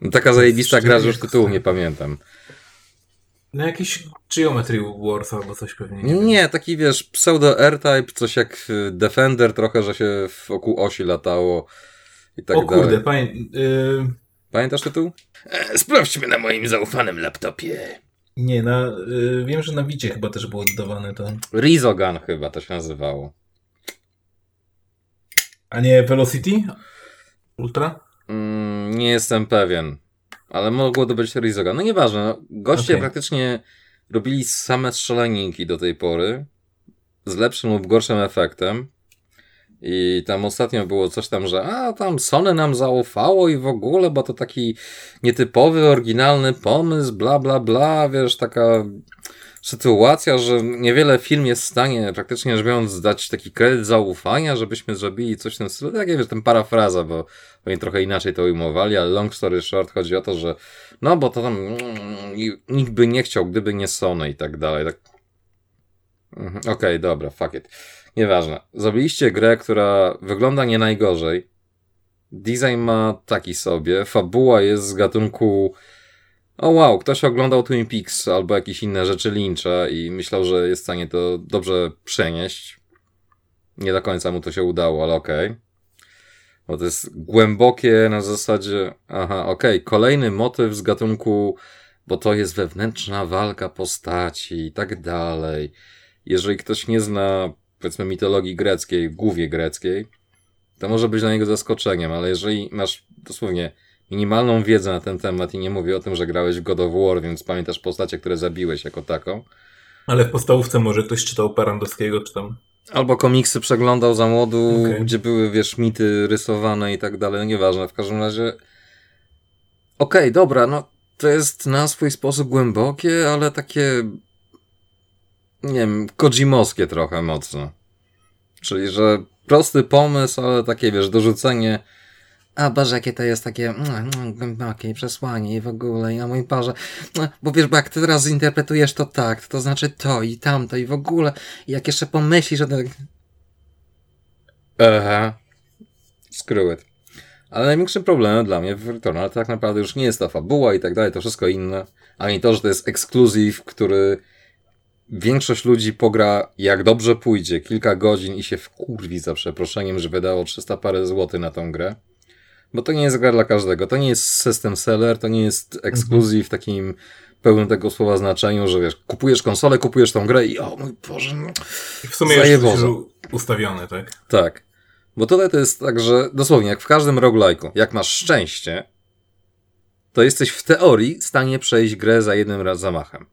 No, taka zajebista gra, że już tytułu nie pamiętam. No jakiś Geometry Wars albo coś pewnie. Nie, nie taki wiesz, pseudo R-Type, coś jak y, Defender trochę, że się wokół osi latało i tak o dalej. kurde, pamię... y, Pamiętasz tytuł? E, sprawdźmy na moim zaufanym laptopie. Nie, na, y, wiem, że na Wicie chyba też było dodawane to. Rizogun chyba to się nazywało. A nie Velocity? Ultra? Mm, nie jestem pewien. Ale mogło to być Rizogun. No nieważne. No, goście Okej. praktycznie robili same strzelaninki do tej pory. Z lepszym lub gorszym efektem. I tam ostatnio było coś tam, że a tam Sony nam zaufało i w ogóle, bo to taki nietypowy, oryginalny pomysł, bla bla bla, wiesz, taka sytuacja, że niewiele film jest w stanie, praktycznie rzecz biorąc, dać taki kredyt zaufania, żebyśmy zrobili coś w tym stylu. Tak, wiesz, ten parafraza, bo oni trochę inaczej to ujmowali, ale long story short chodzi o to, że no bo to tam mm, nikt by nie chciał, gdyby nie Sony i tak dalej. Tak. Mhm, Okej, dobra, fuck it. Nieważne. Zrobiliście grę, która wygląda nie najgorzej. Design ma taki sobie. Fabuła jest z gatunku. O wow, ktoś oglądał Twin Peaks albo jakieś inne rzeczy Lyncha i myślał, że jest w stanie to dobrze przenieść. Nie do końca mu to się udało, ale okej. Bo to jest głębokie na zasadzie. Aha, okej. Kolejny motyw z gatunku, bo to jest wewnętrzna walka postaci i tak dalej. Jeżeli ktoś nie zna, powiedzmy, mitologii greckiej, głównie greckiej, to może być dla niego zaskoczeniem, ale jeżeli masz dosłownie minimalną wiedzę na ten temat i nie mówię o tym, że grałeś w God of War, więc pamiętasz postacie, które zabiłeś jako taką, Ale w podstawówce może ktoś czytał Parandowskiego, czy tam. Albo komiksy przeglądał za młodu, Okej. gdzie były, wiesz, mity rysowane i tak dalej, no nieważne, w każdym razie... Okej, dobra, no to jest na swój sposób głębokie, ale takie... Nie wiem, kojimowskie trochę mocno. Czyli, że prosty pomysł, ale takie, wiesz, dorzucenie... A Boże, jakie to jest takie mm, mm, głębokie przesłanie i w ogóle, i a mój Boże, no, bo wiesz, bo jak ty teraz zinterpretujesz to tak, to znaczy to i tamto i w ogóle, i jak jeszcze pomyślisz, że tak... Aha. Screw it. Ale największym problemem dla mnie w Returnal tak naprawdę już nie jest ta fabuła i tak dalej, to wszystko inne, ani to, że to jest ekskluzyw, który większość ludzi pogra jak dobrze pójdzie, kilka godzin i się wkurwi za przeproszeniem, że wydało 300 parę złotych na tą grę. Bo to nie jest gra dla każdego. To nie jest system seller, to nie jest ekskluzyw w takim pełnym tego słowa znaczeniu, że wiesz, kupujesz konsolę, kupujesz tą grę i o mój Boże, no. W sumie jest ustawione, tak? Tak. Bo tutaj to jest tak, że dosłownie jak w każdym roguelike'u, jak masz szczęście, to jesteś w teorii w stanie przejść grę za jednym raz zamachem.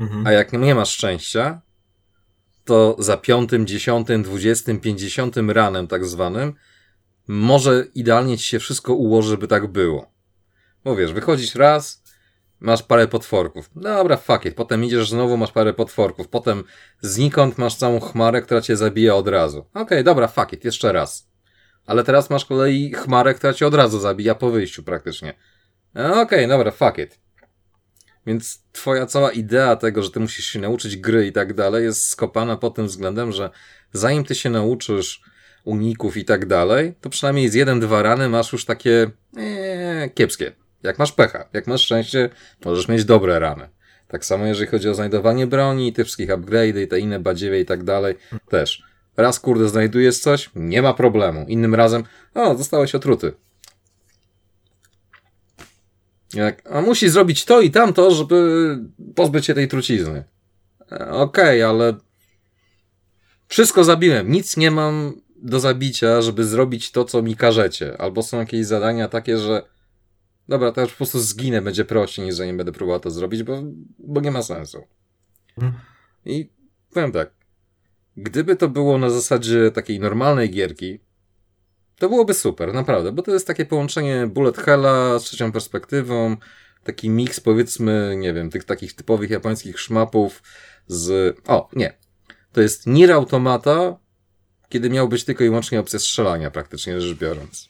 Mhm. A jak nie masz szczęścia, to za piątym, dziesiątym, dwudziestym, pięćdziesiątym ranem tak zwanym może idealnie ci się wszystko ułoży, żeby tak było. Bo wiesz, wychodzisz raz, masz parę potworków. Dobra, fuck it. Potem idziesz znowu, masz parę potworków. Potem znikąd masz całą chmarę, która cię zabija od razu. Okej, dobra, fuck it, jeszcze raz. Ale teraz masz kolei chmarę, która cię od razu zabija po wyjściu praktycznie. Okej, dobra, fuck it. Więc twoja cała idea tego, że ty musisz się nauczyć gry i tak dalej, jest skopana pod tym względem, że zanim ty się nauczysz uników i tak dalej, to przynajmniej z jeden, dwa rany masz już takie ee, kiepskie. Jak masz pecha, jak masz szczęście, możesz mieć dobre rany. Tak samo jeżeli chodzi o znajdowanie broni, te wszystkich upgrade'y i te inne badziewie i tak dalej, też. Raz kurde znajdujesz coś, nie ma problemu. Innym razem, o, zostałeś otruty. Jak, a musi zrobić to i tamto, żeby pozbyć się tej trucizny. E, Okej, ale wszystko zabiłem. Nic nie mam do zabicia, żeby zrobić to, co mi każecie. Albo są jakieś zadania takie, że dobra, to już po prostu zginę, będzie prościej, niż zanim będę próbował to zrobić, bo, bo nie ma sensu. Mhm. I powiem tak, gdyby to było na zasadzie takiej normalnej gierki, to byłoby super, naprawdę, bo to jest takie połączenie bullet hella z trzecią perspektywą, taki miks powiedzmy, nie wiem, tych takich typowych japońskich szmapów z... O, nie. To jest Nier Automata, kiedy miał być tylko i wyłącznie opcja strzelania, praktycznie rzecz biorąc.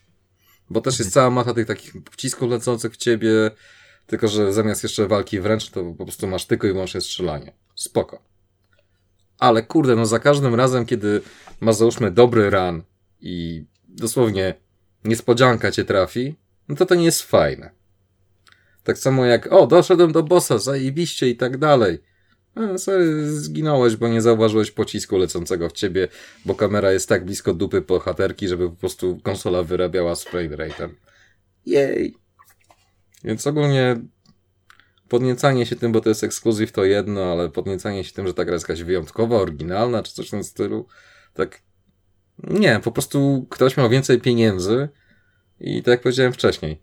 Bo też jest cała mata tych takich pocisków lecących w ciebie, tylko że zamiast jeszcze walki wręcz, to po prostu masz tylko i wyłącznie strzelanie. Spoko. Ale kurde, no za każdym razem, kiedy masz załóżmy dobry run i dosłownie niespodzianka cię trafi, no to to nie jest fajne. Tak samo jak, o, doszedłem do bossa, zajebiście i tak dalej. Sorry, zginąłeś, bo nie zauważyłeś pocisku lecącego w ciebie, bo kamera jest tak blisko dupy bohaterki, żeby po prostu konsola wyrabiała z frame rate'em. Jej! Więc ogólnie podniecanie się tym, bo to jest ekskluzyw to jedno, ale podniecanie się tym, że ta gra jest jakaś wyjątkowa, oryginalna, czy coś w tym stylu, tak nie, po prostu ktoś miał więcej pieniędzy i tak jak powiedziałem wcześniej,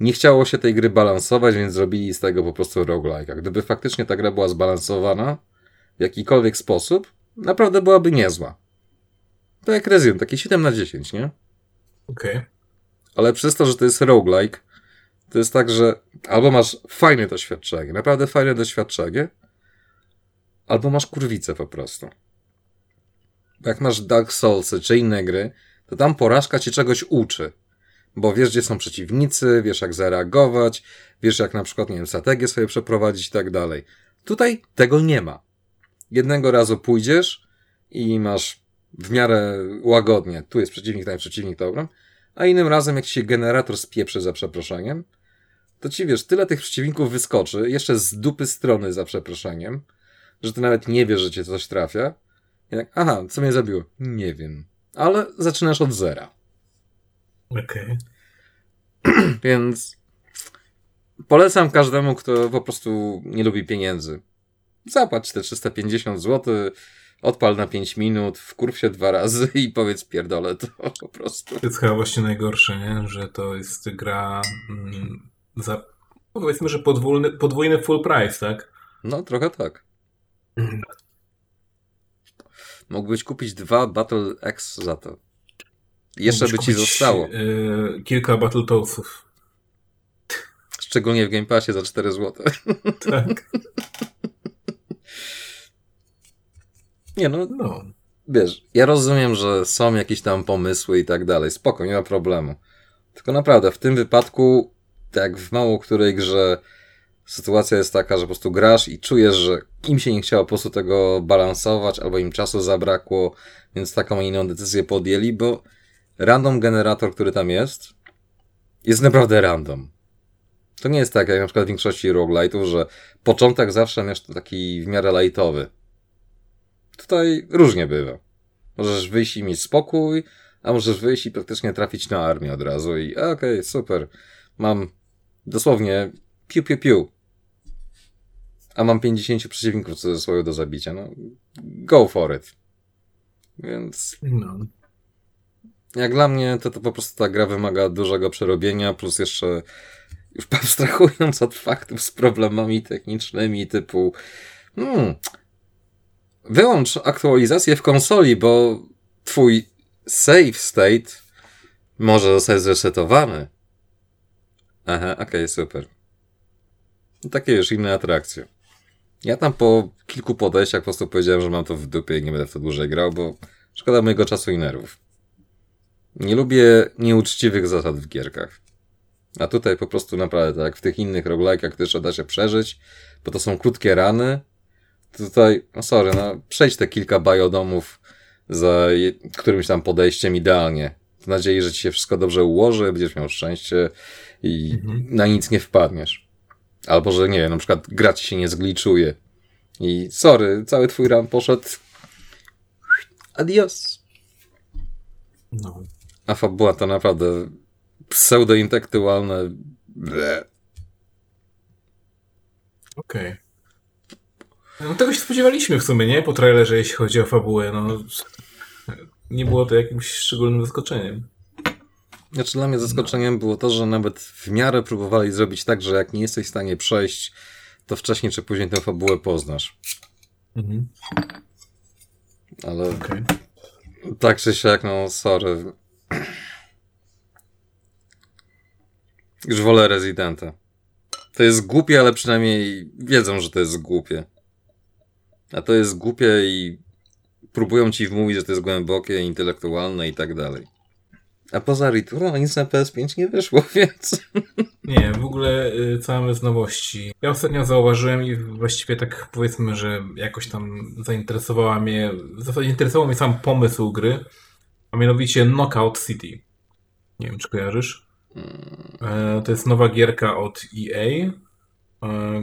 nie chciało się tej gry balansować, więc zrobili z tego po prostu roguelike. A gdyby faktycznie ta gra była zbalansowana w jakikolwiek sposób, naprawdę byłaby niezła. To jak Resident, takie 7 na 10, nie? Okej. Ale przez to, że to jest roguelike, to jest tak, że albo masz fajne doświadczenie, naprawdę fajne doświadczenie, albo masz kurwicę po prostu. Bo jak masz Dark Soulsy czy inne gry, to tam porażka cię czegoś uczy. Bo wiesz, gdzie są przeciwnicy, wiesz, jak zareagować, wiesz, jak na przykład, nie wiem, strategię sobie przeprowadzić i tak dalej. Tutaj tego nie ma. Jednego razu pójdziesz i masz w miarę łagodnie, tu jest przeciwnik, tam jest przeciwnik, dobra, a innym razem, jak ci się generator spieprzy za przeproszeniem, to ci wiesz, tyle tych przeciwników wyskoczy, jeszcze z dupy strony za przeproszeniem, że ty nawet nie wiesz, że cię coś trafia. I tak, aha, co mnie zabiło? Nie wiem. Ale zaczynasz od zera. Okej. Więc polecam każdemu, kto po prostu nie lubi pieniędzy. Zapłać te 350 zł, odpal na 5 minut, wkurw się dwa razy i powiedz pierdolę to po prostu. To jest chyba właśnie najgorsze, nie? Że to jest gra mm, za, powiedzmy, że podwójny, podwójny full price, tak? No, trochę tak. Mógłbyś kupić dwa Battle X za to. Jeszcze by ci zostało. y, kilka Battletoadsów. Szczególnie w Game Passie za 4 zł. Tak. Nie no, No. wiesz, ja rozumiem, że są jakieś tam pomysły i tak dalej. Spoko, nie ma problemu. Tylko naprawdę, w tym wypadku, tak w mało której grze, sytuacja jest taka, że po prostu grasz i czujesz, że im się nie chciało po prostu tego balansować, albo im czasu zabrakło, więc taką inną decyzję podjęli, bo random generator, który tam jest, jest naprawdę random. To nie jest tak jak na przykład w większości roguelite'ów, że początek zawsze masz taki w miarę lightowy. Tutaj różnie bywa. Możesz wyjść i mieć spokój, a możesz wyjść i praktycznie trafić na armię od razu i okej, super. Mam dosłownie piu piu piu. A mam 50 przeciwników w cudzysłowie do zabicia. No, go for it. Więc no. Jak dla mnie, to, to po prostu ta gra wymaga dużego przerobienia, plus jeszcze już abstrahując od faktów z problemami technicznymi typu hmm, wyłącz aktualizację w konsoli, bo twój save state może zostać zresetowany. Aha, okej, super. No, Takie już inne atrakcje. Ja tam po kilku podejściach po prostu powiedziałem, że mam to w dupie i nie będę w to dłużej grał, bo szkoda mojego czasu i nerwów. Nie lubię nieuczciwych zasad w gierkach. A tutaj po prostu naprawdę, tak jak w tych innych roguelike'ach też da się przeżyć, bo to są krótkie rany, tutaj, no sorry, no przejdź te kilka biodomów za którymś tam podejściem idealnie. W nadziei, że ci się wszystko dobrze ułoży, będziesz miał szczęście i Mhm. na nic nie wpadniesz. Albo, że nie wiem, na przykład gra ci się nie zgliczuje. I sorry, cały twój run poszedł. Adios. no. A fabuła to naprawdę pseudointelektualne. Okej. No tego się spodziewaliśmy w sumie, nie? Po trailerze, jeśli chodzi o fabułę, no... Nie było to jakimś szczególnym zaskoczeniem. Znaczy dla mnie zaskoczeniem było to, że nawet w miarę próbowali zrobić tak, że jak nie jesteś w stanie przejść, to wcześniej czy później tę fabułę poznasz. Mhm. Ale Okej. tak czy siak, no sorry. Już wolę Residenta. To jest głupie, ale przynajmniej wiedzą, że to jest głupie. A to jest głupie i próbują ci wmówić, że to jest głębokie, intelektualne i tak dalej. A poza Return nic na PS5 nie wyszło, więc... Nie, w ogóle y, całe z nowości. Ja ostatnio zauważyłem i właściwie tak powiedzmy, że jakoś tam zainteresowała mnie, w zasadzie interesował mnie sam pomysł gry, a mianowicie Knockout City. Nie wiem, czy kojarzysz? E, To jest nowa gierka od EA, e,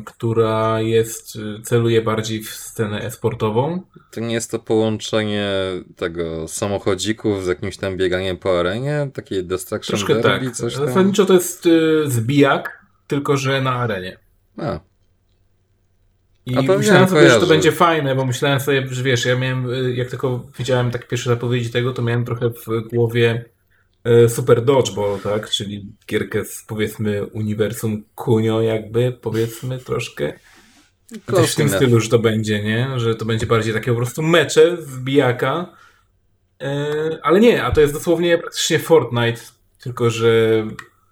która jest, y, celuje bardziej w scenę e-sportową. To nie jest to połączenie tego samochodzików z jakimś tam bieganiem po arenie? Takie Destruction Troszkę Derby, tak. coś tam? Zasadniczo to jest zbijak, tylko że na arenie. A, I A myślałem sobie, że to będzie fajne, bo myślałem sobie, że wiesz, ja miałem, y, jak tylko widziałem tak pierwsze zapowiedzi tego, to miałem trochę w głowie y, Super Dodgeball, tak? Czyli gierkę z powiedzmy uniwersum Kunio jakby, powiedzmy troszkę. I Też w tym Close stylu, że to będzie, nie? Że to będzie bardziej takie po prostu mecze z bijaka. Y, Ale nie, a to jest dosłownie praktycznie Fortnite, tylko że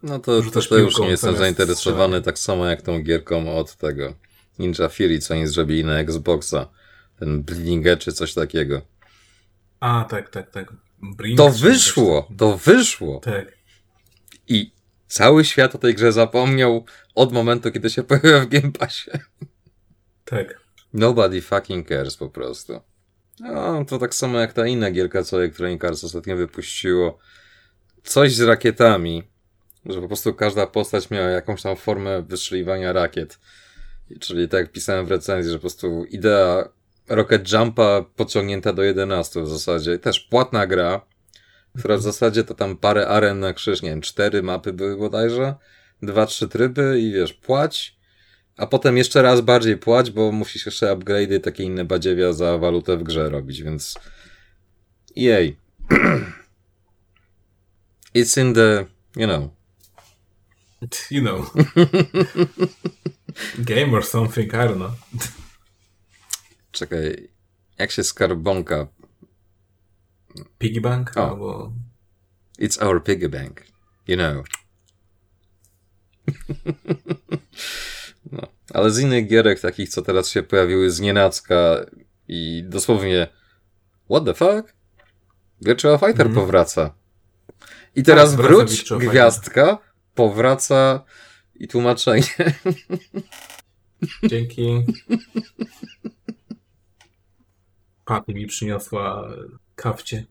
No to, to, to już nie jestem zainteresowany, tak samo jak tą gierką od tego Ninja Fury, co oni zrobili na Xboxa. Ten Bleeding Edge czy coś takiego. A, tak, tak, tak. Brink, To coś wyszło! To wyszło! Tak. I cały świat o tej grze zapomniał od momentu, kiedy się pojawiła w Game Passie. Tak. Nobody fucking cares po prostu. No, to tak samo jak ta inna gierka, co Electronic Arts ostatnio wypuściło. Coś z rakietami, że po prostu każda postać miała jakąś tam formę wystrzeliwania rakiet. Czyli tak jak pisałem w recenzji, że po prostu idea Rocket Jumpa pociągnięta do 11 w zasadzie. Też płatna gra, która w zasadzie to tam parę aren na krzyż, nie wiem, cztery mapy były bodajże, dwa, trzy tryby i wiesz, płać, a potem jeszcze raz bardziej płać, bo musisz jeszcze upgrade'y i takie inne badziewia za walutę w grze robić, więc jej. It's in the, you know, You know. Game or something, I don't know. czekaj, jak się skarbonka, Piggy bank? O. Albo... it's our piggy bank, you know. No, ale z innych gierek, takich co teraz się pojawiły z nienacka i dosłownie what the fuck? Virtual Fighter Mhm. powraca. I teraz wraca wróć, Virtual Fighter. gwiazdka, powraca i tłumaczenie. Dzięki. Paty mi przyniosła kawcie.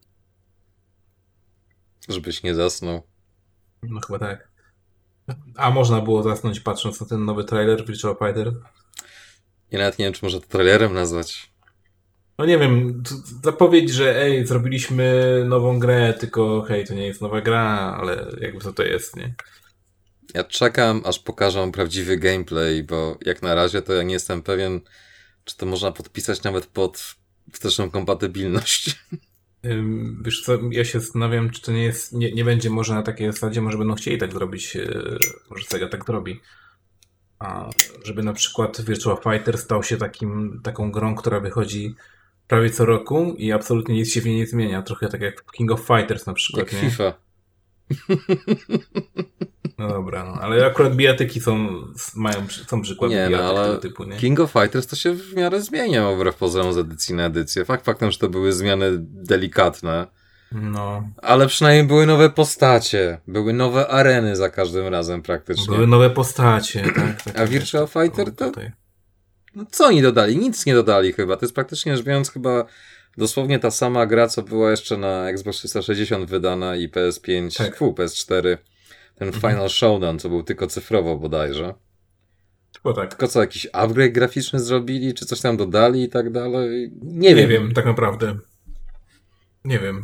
Żebyś nie zasnął. No chyba tak. A można było zasnąć patrząc na ten nowy trailer Virtual Fighter? Ja nawet nie wiem, czy może to trailerem nazwać. No nie wiem, zapowiedź, że ej, zrobiliśmy nową grę, tylko hej, to nie jest nowa gra, ale jakby co to jest, nie? Ja czekam, aż pokażą prawdziwy gameplay, bo jak na razie to ja nie jestem pewien, czy to można podpisać nawet pod wsteczną kompatybilność. Wiesz co, ja się zastanawiam, czy to nie jest, nie, nie będzie może na takiej zasadzie, może będą chcieli tak zrobić, e, może Sega tak zrobi. A żeby na przykład Virtua Fighter stał się takim, taką grą, która wychodzi prawie co roku i absolutnie nic się w niej nie zmienia. Trochę tak jak King of Fighters na przykład, Jak nie? FIFA. No dobra, no, ale akurat bijatyki są, mają, są przykłady Nie, no, bijatyk ale tego typu, nie? King of Fighters to się w miarę zmieniał wbrew pozorom z edycji na edycję. Fakt faktem, że to były zmiany delikatne, No, ale przynajmniej były nowe postacie, były nowe areny za każdym razem praktycznie. były nowe postacie, tak? tak A Virtual Fighter to- Tutaj. No co oni dodali? Nic nie dodali chyba. To jest praktycznie rzecz biorąc chyba dosłownie ta sama gra, co była jeszcze na Xbox 360 wydana i PS5, Tak. fu, PS4. Ten Mhm. Final Showdown, co był tylko cyfrowo bodajże. Tylko tak. Tylko co, jakiś upgrade graficzny zrobili, czy coś tam dodali i tak dalej? Nie, Nie wiem. wiem, tak naprawdę. Nie wiem.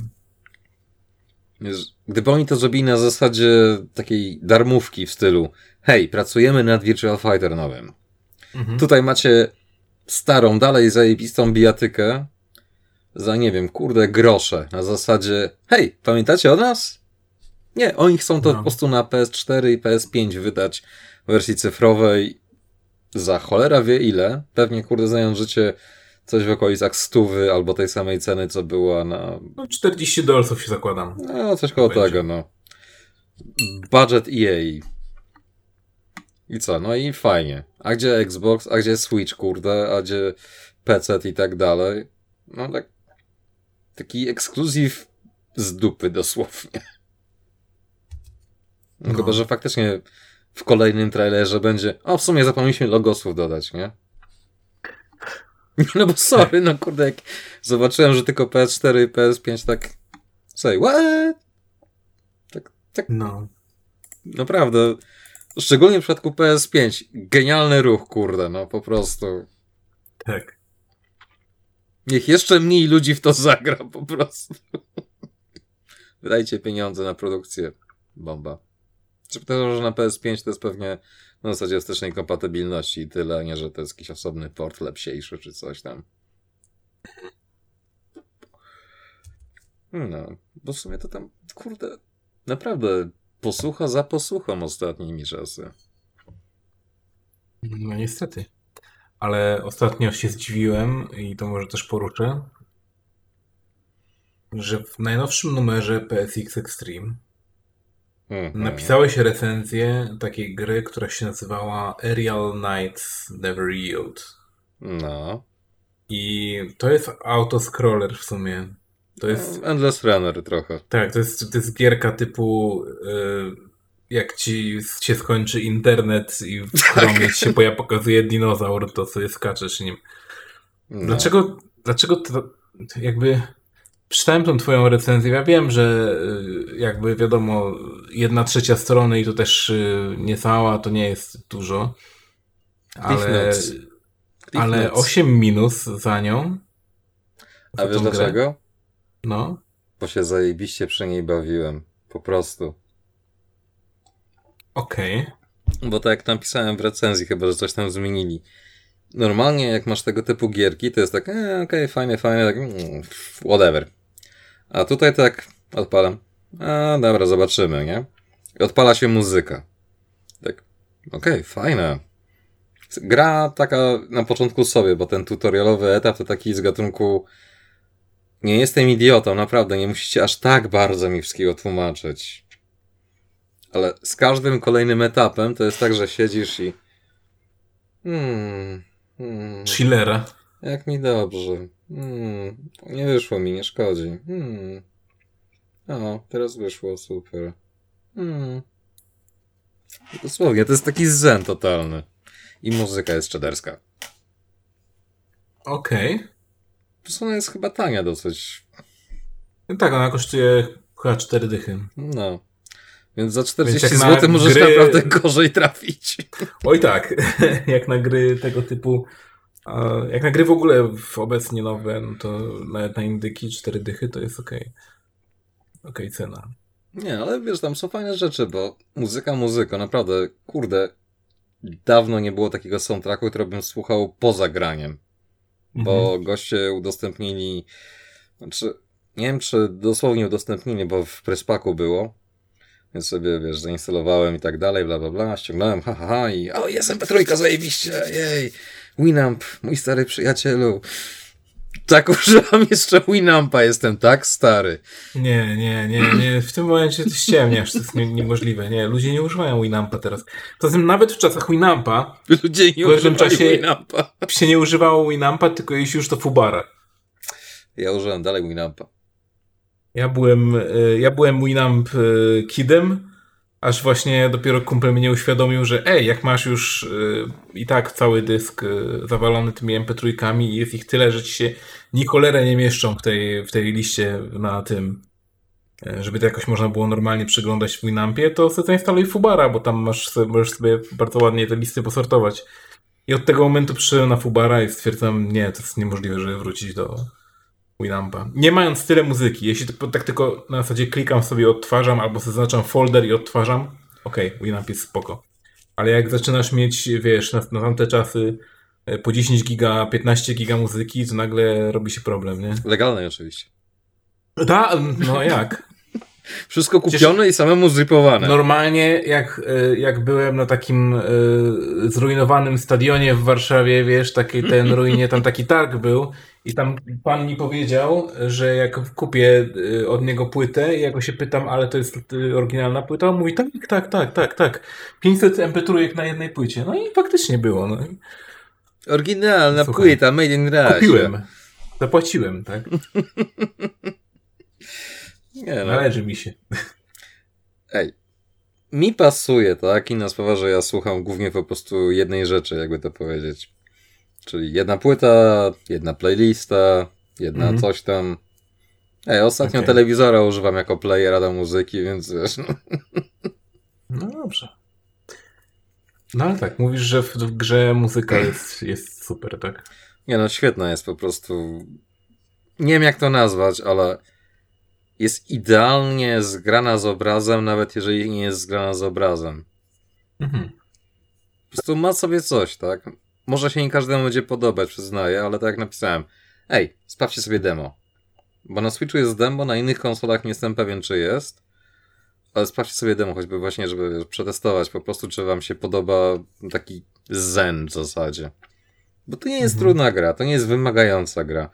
Gdyby oni to zrobili na zasadzie takiej darmówki w stylu hej, pracujemy nad Virtual Fighter nowym. Mhm. Tutaj macie starą, dalej zajebistą bijatykę za, nie wiem, kurde, grosze. Na zasadzie, hej, pamiętacie o nas? Nie, oni chcą to No. po prostu na PS4 i PS5 wydać w wersji cyfrowej za cholera wie ile. Pewnie, kurde, znając życie coś w okolicach stówy albo tej samej ceny, co była na... No 40 dolców się zakładam. No, coś koło tego, no. Budget EA. I co? No i fajnie. A gdzie Xbox, a gdzie Switch, kurde, a gdzie PC i tak dalej? No tak... Taki ekskluzyw z dupy dosłownie. No, No. Chyba, że faktycznie w kolejnym trailerze będzie. O, w sumie zapomnieliśmy logosów dodać, nie? No bo sorry, no kurde, jak zobaczyłem, że tylko PS4 i PS5 tak. Say, what? Tak, tak No. naprawdę. Szczególnie w przypadku PS5. Genialny ruch, kurde, no po prostu. Tak. Niech jeszcze mniej ludzi w to zagra, po prostu. Wydajcie pieniądze na produkcję. Bomba. Czy to, że na PS5 to jest pewnie na zasadzie wstecznej kompatybilności i tyle, a nie, że to jest jakiś osobny port lepsiejszy czy coś tam. No, bo w sumie to tam, kurde, naprawdę posłucha za posłuchą ostatnimi czasy. No niestety. Ale ostatnio się zdziwiłem i to może też poruszę, że w najnowszym numerze PSX Extreme Mhm. napisałeś recenzję takiej gry, która się nazywała Aerial Knights Never Yield. No. I to jest autoscroller w sumie. To jest Endless Runner trochę. Tak, to jest, to jest gierka typu y, jak ci się skończy internet i w Chromie ci się poja pokazuje dinozaur, to sobie skaczesz nim. No. Dlaczego, dlaczego to, jakby czytałem tą twoją recenzję, ja wiem, że y, jakby wiadomo, jedna trzecia strony i to też y, niecała, to nie jest dużo, ale, ale Notes. 8 minus za nią. A wiesz grę. dlaczego? No. Bo się zajebiście przy niej bawiłem. Po prostu. Okej. Bo tak jak napisałem w recenzji, chyba, że coś tam zmienili. Normalnie jak masz tego typu gierki, to jest tak, e, okej, fajne, fajne, tak, mm, whatever. A tutaj tak odpalam. A, dobra, zobaczymy, nie? I odpala się muzyka. Tak, okej, fajna. Gra taka na początku sobie, bo ten tutorialowy etap to taki z gatunku nie jestem idiotą, naprawdę, nie musicie aż tak bardzo mi wszystkiego tłumaczyć. Ale z każdym kolejnym etapem to jest tak, że siedzisz i. Hmm. hmm Chillera. jak mi dobrze. Hmm. Nie wyszło mi, nie szkodzi. Hmm. O, teraz wyszło, super. Hmm. Dosłownie, to jest taki zen totalny. I muzyka jest czederska. Okej. Po prostu ona jest chyba tania dosyć. No Tak, ona kosztuje chyba 4 dychy. No. Więc za 40 Więc na zł możesz gry- naprawdę gorzej trafić. Oj tak, jak na gry tego typu, jak na gry w ogóle w obecnie nowe, no to nawet na indyki 4 dychy to jest okej. Okej cena. Nie, ale wiesz, tam są fajne rzeczy, bo muzyka, muzyka, naprawdę, kurde, dawno nie było takiego soundtracku, który bym słuchał poza graniem, bo goście udostępnili, znaczy, nie wiem, czy dosłownie udostępnili, bo w Prespaku było, więc sobie, wiesz, zainstalowałem i tak dalej, bla, bla, bla, ściągnąłem, ha, ha, ha i o, jest MP3, zajebiście, jej, Winamp, mój stary przyjacielu. Tak używam jeszcze Winampa, jestem tak stary. Nie, nie, nie, nie, w tym momencie ty ściemniasz, to jest nie, niemożliwe. Nie, ludzie nie używają Winampa teraz. Poza tym nawet w czasach Winampa Ludzie nie W pewnym czasie- Winampa. się nie używało Winampa, tylko jeśli już to Fubara. Ja użyłem dalej Winampa. Ja byłem, y, ja byłem Winamp y, kidem, aż właśnie dopiero kumpel mnie uświadomił, że ej, jak masz już y, i tak cały dysk zawalony tymi MP3 i jest ich tyle, że ci się ni nie mieszczą w tej, w tej liście na tym, żeby to jakoś można było normalnie przeglądać w Winampie, to sobie zainstaluj Fubara, bo tam masz sobie, możesz sobie bardzo ładnie te listy posortować. I od tego momentu przyszedłem na Fubara i stwierdzam, nie, to jest niemożliwe, żeby wrócić do Winampa. Nie mając tyle muzyki, jeśli to, tak tylko na zasadzie klikam sobie, odtwarzam, albo zaznaczam folder i odtwarzam, okej, Winamp jest spoko. Ale jak zaczynasz mieć, wiesz, na, na tamte czasy e, po 10 giga, 15 giga muzyki, to nagle robi się problem, nie? Legalnej oczywiście. Da, no jak? Wszystko kupione i samemu zripowane. Normalnie jak, y, jak byłem na takim y, zrujnowanym stadionie w Warszawie, wiesz, takiej ten ruinie, tam taki targ był i tam pan mi powiedział, że jak kupię y, od niego płytę i ja go się pytam, ale to jest y, oryginalna płyta, on mówi tak, tak, tak, tak, tak. 500 mp3 na jednej płycie. No i faktycznie było. No. Oryginalna Słuchaj. płyta, made in Russia. Kupiłem. Zapłaciłem, tak? Nie, no. Należy mi się. Ej, mi pasuje, tak? Inna sprawa, że ja słucham głównie po prostu jednej rzeczy, jakby to powiedzieć. Czyli jedna płyta, jedna playlista, jedna Mhm. coś tam. Ej, ostatnio Okej. telewizora używam jako playera do muzyki, więc wiesz, no. No dobrze. No ale tak, mówisz, że w, w grze muzyka jest, jest super, tak? Nie no, świetna jest po prostu. Nie wiem jak to nazwać, ale jest idealnie zgrana z obrazem, nawet jeżeli nie jest zgrana z obrazem. Mhm. Po prostu ma sobie coś, tak? Może się nie każdemu będzie podobać, przyznaję, ale tak jak napisałem. Ej, sprawdźcie sobie demo. Bo na Switchu jest demo, na innych konsolach nie jestem pewien, czy jest. Ale sprawdźcie sobie demo, choćby właśnie, żeby przetestować po prostu, czy wam się podoba taki zen w zasadzie. Bo to nie jest Mhm. trudna gra, to nie jest wymagająca gra.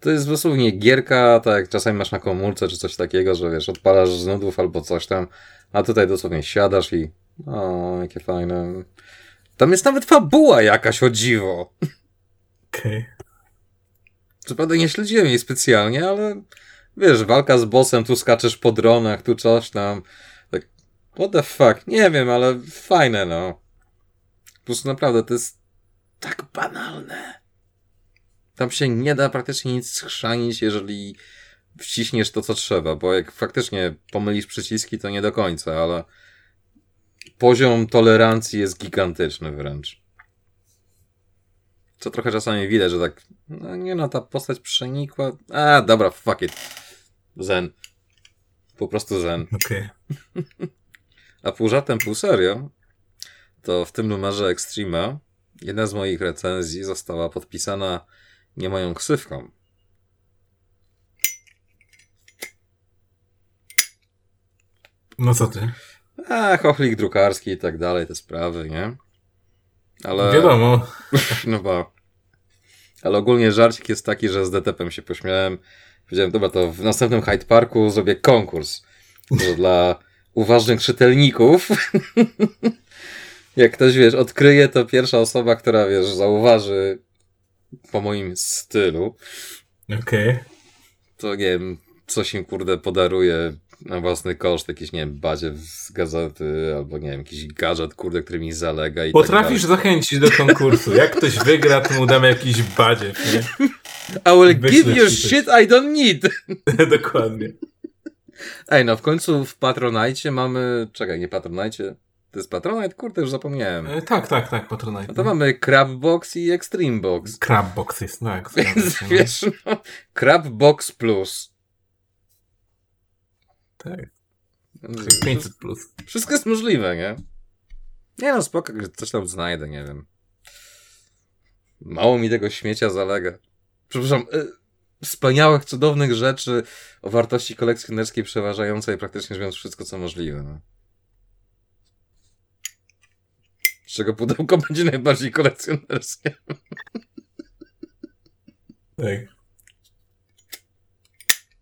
To jest dosłownie gierka, tak jak czasami masz na komórce czy coś takiego, że wiesz, odpalasz z nudów albo coś tam, a tutaj dosłownie siadasz i o, jakie fajne. Tam jest nawet fabuła jakaś, o dziwo. Okej. Co prawda nie śledziłem jej specjalnie, ale wiesz, walka z bossem, tu skaczesz po dronach, tu coś tam. Tak, what the fuck, nie wiem, ale fajne, no. Po prostu naprawdę to jest tak banalne. Tam się nie da praktycznie nic schrzanić, jeżeli wciśniesz to, co trzeba, bo jak faktycznie pomylisz przyciski, to nie do końca, ale poziom tolerancji jest gigantyczny wręcz. Co trochę czasami widać, że tak, no nie no, ta postać przenikła. A, dobra, fuck it. Zen. Po prostu zen. Okej. A pół żartem, pół serio, to w tym numerze Extrema jedna z moich recenzji została podpisana nie moją ksywką. No co ty? A, chochlik drukarski i tak dalej, te sprawy, nie? Ale... Wiadomo. No ba. Ale ogólnie żarcik jest taki, że z DTP-em się pośmiałem. Powiedziałem, dobra, to w następnym Hyde Parku zrobię konkurs. To dla uważnych czytelników. Jak ktoś, wiesz, odkryje, to pierwsza osoba, która, wiesz, zauważy po moim stylu, Okej. to nie wiem, coś im, kurde, podaruje na własny koszt, jakiś, nie wiem, badziew z gazety, albo, nie wiem, jakiś gadżet, kurde, który mi zalega i Potrafisz tak zachęcić do konkursu. Jak ktoś wygra, to mu damy jakiś badziew, nie? I will Wyślę give you shit I don't need. Dokładnie. Ej, no w końcu w Patronite mamy. Czekaj, nie Patronite. To jest Patronite? Kurde, już zapomniałem. E, tak, tak, tak, Patronite. No to mamy Crabbox i Extreme Box. Crabbox jest, tak. zgadza Więc się, no. wiesz, no, Crabbox Plus. Tak. 500 plus. Wszystko jest możliwe, nie? Nie no, spoko, coś tam znajdę, nie wiem. Mało mi tego śmiecia zalega. Przepraszam, y, wspaniałych, cudownych rzeczy o wartości kolekcjonerskiej przeważającej praktycznie mówiąc wszystko, co możliwe. No. Z czego pudełko będzie najbardziej kolekcjonerskie. Tak.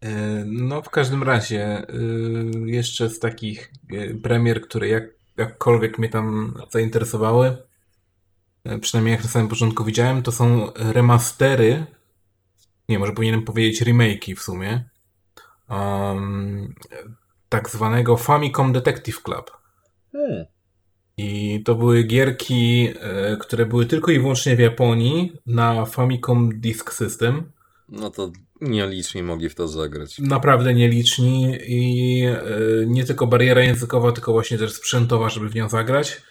E, No, w każdym razie, y, jeszcze z takich y, premier, które jak, jakkolwiek mnie tam zainteresowały, przynajmniej jak na samym początku widziałem, to są remastery, nie, może powinienem powiedzieć remake'i w sumie, um, tak zwanego Famicom Detective Club. I to były gierki, które były tylko i wyłącznie w Japonii na Famicom Disk System. No to nieliczni mogli w to zagrać. Naprawdę nieliczni i e, nie tylko bariera językowa, tylko właśnie też sprzętowa, żeby w nią zagrać.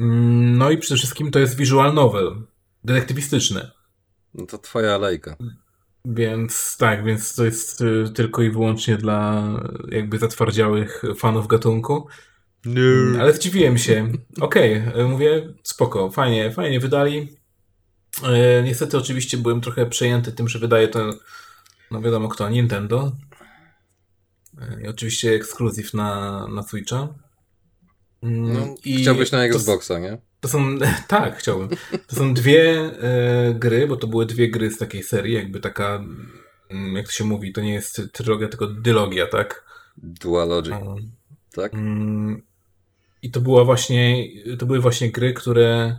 Mm, No i przede wszystkim to jest visual novel, detektywistyczny. No to twoja alejka. Więc tak, więc to jest e, tylko i wyłącznie dla jakby zatwardziałych fanów gatunku. No. Ale zdziwiłem się. Okej, e, mówię, spoko, fajnie, fajnie wydali. Niestety oczywiście byłem trochę przejęty tym, że wydaje to, no wiadomo kto, Nintendo. I oczywiście ekskluzyw na, na Switcha. Mm, No, i chciałbyś na to- Xboxa, nie? To są, tak, chciałbym. To są dwie e, gry, bo to były dwie gry z takiej serii, jakby taka, mm, jak to się mówi, to nie jest trylogia, tylko dylogia, tak? Dualogic, Um, tak? Mm, I to była właśnie, to były właśnie gry, które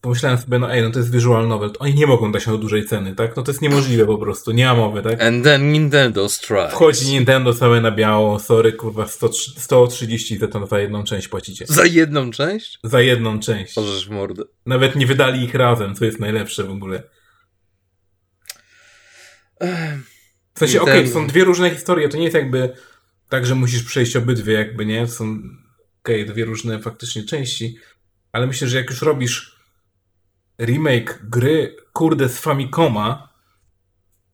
pomyślałem sobie, no ej, no to jest visual novel, oni nie mogą dać na dużej ceny, tak? No to jest niemożliwe po prostu, nie ma mowy, tak? And then Nintendo strikes. Wchodzi Nintendo całe na biało, sorry, kurwa, 100, 130 za to za jedną część płacicie. Za jedną część? Za jedną część. Możesz w mordę. Nawet nie wydali ich razem, co jest najlepsze w ogóle. W sensie, okej, to są dwie różne historie, to nie jest jakby tak, że musisz przejść obydwie, jakby nie, są okej, dwie różne faktycznie części, ale myślę, że jak już robisz remake gry, kurde, z Famicoma,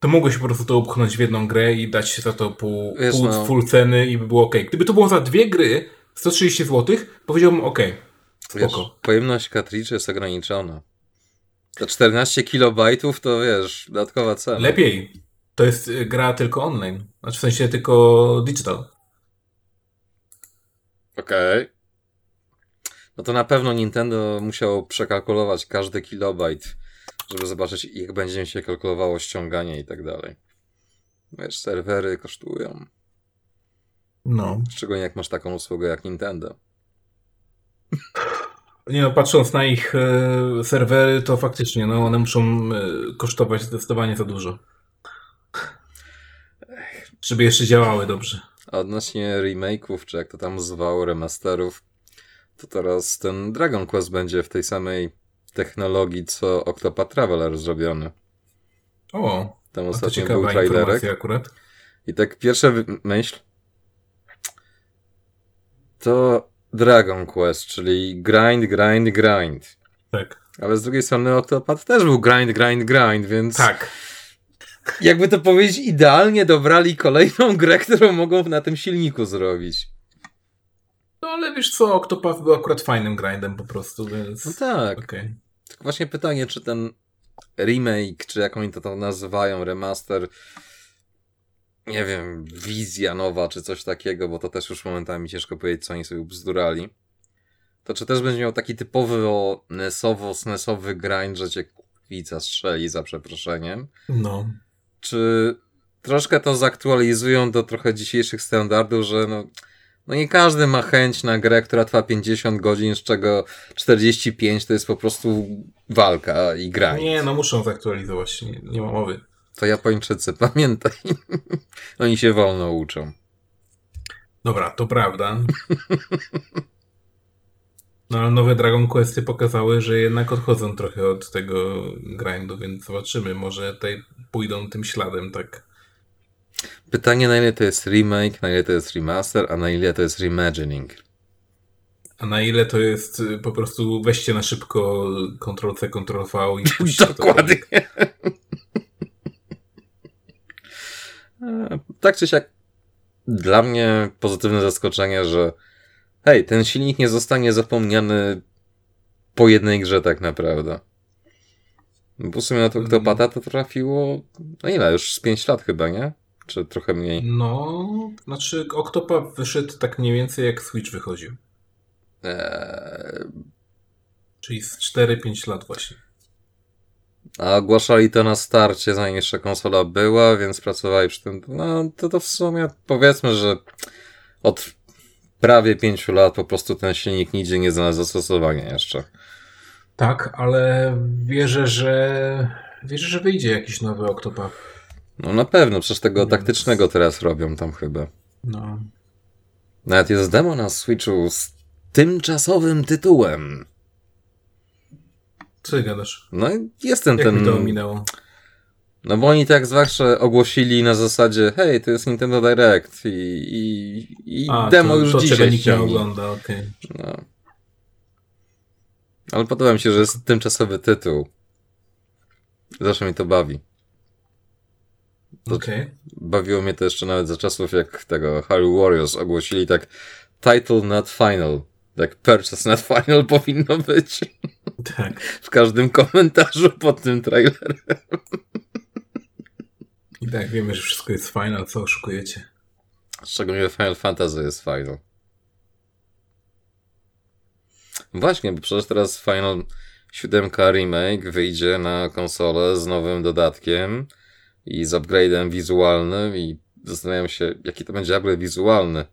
to mogłeś po prostu to upchnąć w jedną grę i dać za to pół, Wiesz, pół no. full ceny i by było okej. Gdyby to było za dwie gry, 130 zł, powiedziałbym okej, Wiesz, pojemność cartridge jest ograniczona. To 14 kilobajtów to wiesz, dodatkowa cena. Lepiej. To jest y, gra tylko online. Znaczy w sensie tylko digital. Okej. No to na pewno Nintendo musiało przekalkulować każdy kilobajt, żeby zobaczyć, jak będzie mi się kalkulowało ściąganie i tak dalej. Wiesz, serwery kosztują. No. Szczególnie jak masz taką usługę jak Nintendo. Nie no, patrząc na ich e, serwery, to faktycznie, no one muszą e, kosztować zdecydowanie za dużo. Żeby jeszcze działały dobrze. A odnośnie remake'ów, czy jak to tam zwało, remasterów, to teraz ten Dragon Quest będzie w tej samej technologii, co Octopath Traveler zrobiony. O, Tam ostatnio był trailerek. akurat. I tak pierwsza myśl to Dragon Quest, czyli grind, grind, grind. Tak. Ale z drugiej strony Octopath też był grind, grind, grind, więc Tak. jakby to powiedzieć, idealnie dobrali kolejną grę, którą mogą na tym silniku zrobić. No ale wiesz co, Octopath był akurat fajnym grindem po prostu, więc... No tak. Okej. Tylko właśnie pytanie, czy ten remake, czy jak oni to tam nazywają, remaster, nie wiem, wizja nowa, czy coś takiego, bo to też już momentami ciężko powiedzieć, co oni sobie bzdurali. To czy też będzie miał taki typowy o nesowo, snesowy grind, że cię kwica strzeli za przeproszeniem? No. Czy troszkę to zaktualizują do trochę dzisiejszych standardów, że no, no nie każdy ma chęć na grę, która trwa 50 godzin, z czego 45 to jest po prostu walka i grind. Nie, no muszą zaktualizować, nie, nie ma mowy. To Japończycy, pamiętaj. Oni się wolno uczą. Dobra, to prawda. No ale nowe Dragon Questy pokazały, że jednak odchodzą trochę od tego grindu, więc zobaczymy, może tutaj pójdą tym śladem, tak. Pytanie, na ile to jest remake, na ile to jest remaster, a na ile to jest reimagining. A na ile to jest y, po prostu weźcie na szybko Ctrl-C, Ctrl-V i puśćcie to. Dokładnie. Tak czy siak, dla mnie pozytywne zaskoczenie, że hej, ten silnik nie zostanie zapomniany po jednej grze tak naprawdę. Bo w sumie na to Mm. Octopata to trafiło, no ile, już z 5 lat chyba, nie? Czy trochę mniej? No, znaczy Octopath wyszedł tak mniej więcej jak Switch wychodził. Eee, Czyli z 4-5 lat właśnie. a ogłaszali to na starcie, zanim jeszcze konsola była, więc pracowali przy tym. No to, to w sumie powiedzmy, że od prawie 5 lat po prostu ten silnik nigdzie nie znalazł zastosowania jeszcze. Tak, ale wierzę, że wierzę, że wyjdzie jakiś nowy Octopath. No na pewno, przecież tego Więc- taktycznego teraz robią tam chyba. No. Nawet jest demo na Switchu z tymczasowym tytułem. Co ty gadasz? No jest ten, Jak mi to ten... ominęło? No bo oni tak zawsze ogłosili na zasadzie hej, to jest Nintendo Direct i, i, i A, demo to, już to dzisiaj czego nikt nie ogląda, okej. No. Ale podoba mi się, że jest tymczasowy tytuł. Zawsze mi to bawi. To- Okej. Bawiło mnie to jeszcze nawet za czasów, jak tego Hyrule Warriors ogłosili tak title not final. Tak purchase not final powinno być Tak. w każdym komentarzu pod tym trailerem. I tak wiemy, że wszystko jest a co oszukujecie? Szczególnie Final Fantasy jest fajną. Właśnie, bo przecież teraz Final 7 Remake wyjdzie na konsolę z nowym dodatkiem i z upgrade'em wizualnym i zastanawiam się, jaki to będzie upgrade wizualny.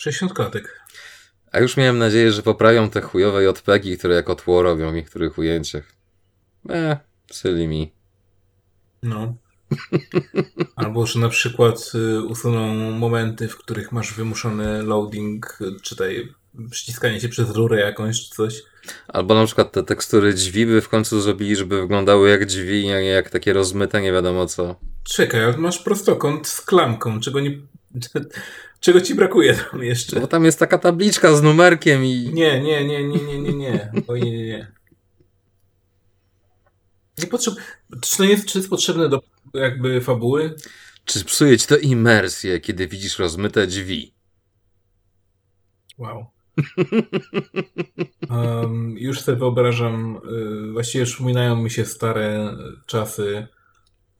60 klatek. A już miałem nadzieję, że poprawią te chujowe JPEGi, które jako tło robią w niektórych ujęciach. Eee, psyli mi. No. Albo, że na przykład y, usuną momenty, w których masz wymuszony loading, y, czytaj, przyciskanie się przez rurę jakąś czy coś. Albo na przykład te tekstury drzwi by w końcu zrobili, żeby wyglądały jak drzwi, a nie jak takie rozmyte, nie wiadomo co. Czekaj, masz prostokąt z klamką, czego nie... Czego ci brakuje tam jeszcze? No bo tam jest taka tabliczka z numerkiem i... Nie, nie, nie, nie, nie, nie, nie. O nie, nie, nie. Nie potrzeb... Czy to jest, czy jest potrzebne do jakby fabuły? Czy psuje ci to imersję, kiedy widzisz rozmyte drzwi? Wow. Um, już sobie wyobrażam, y, właściwie przypominają mi się stare czasy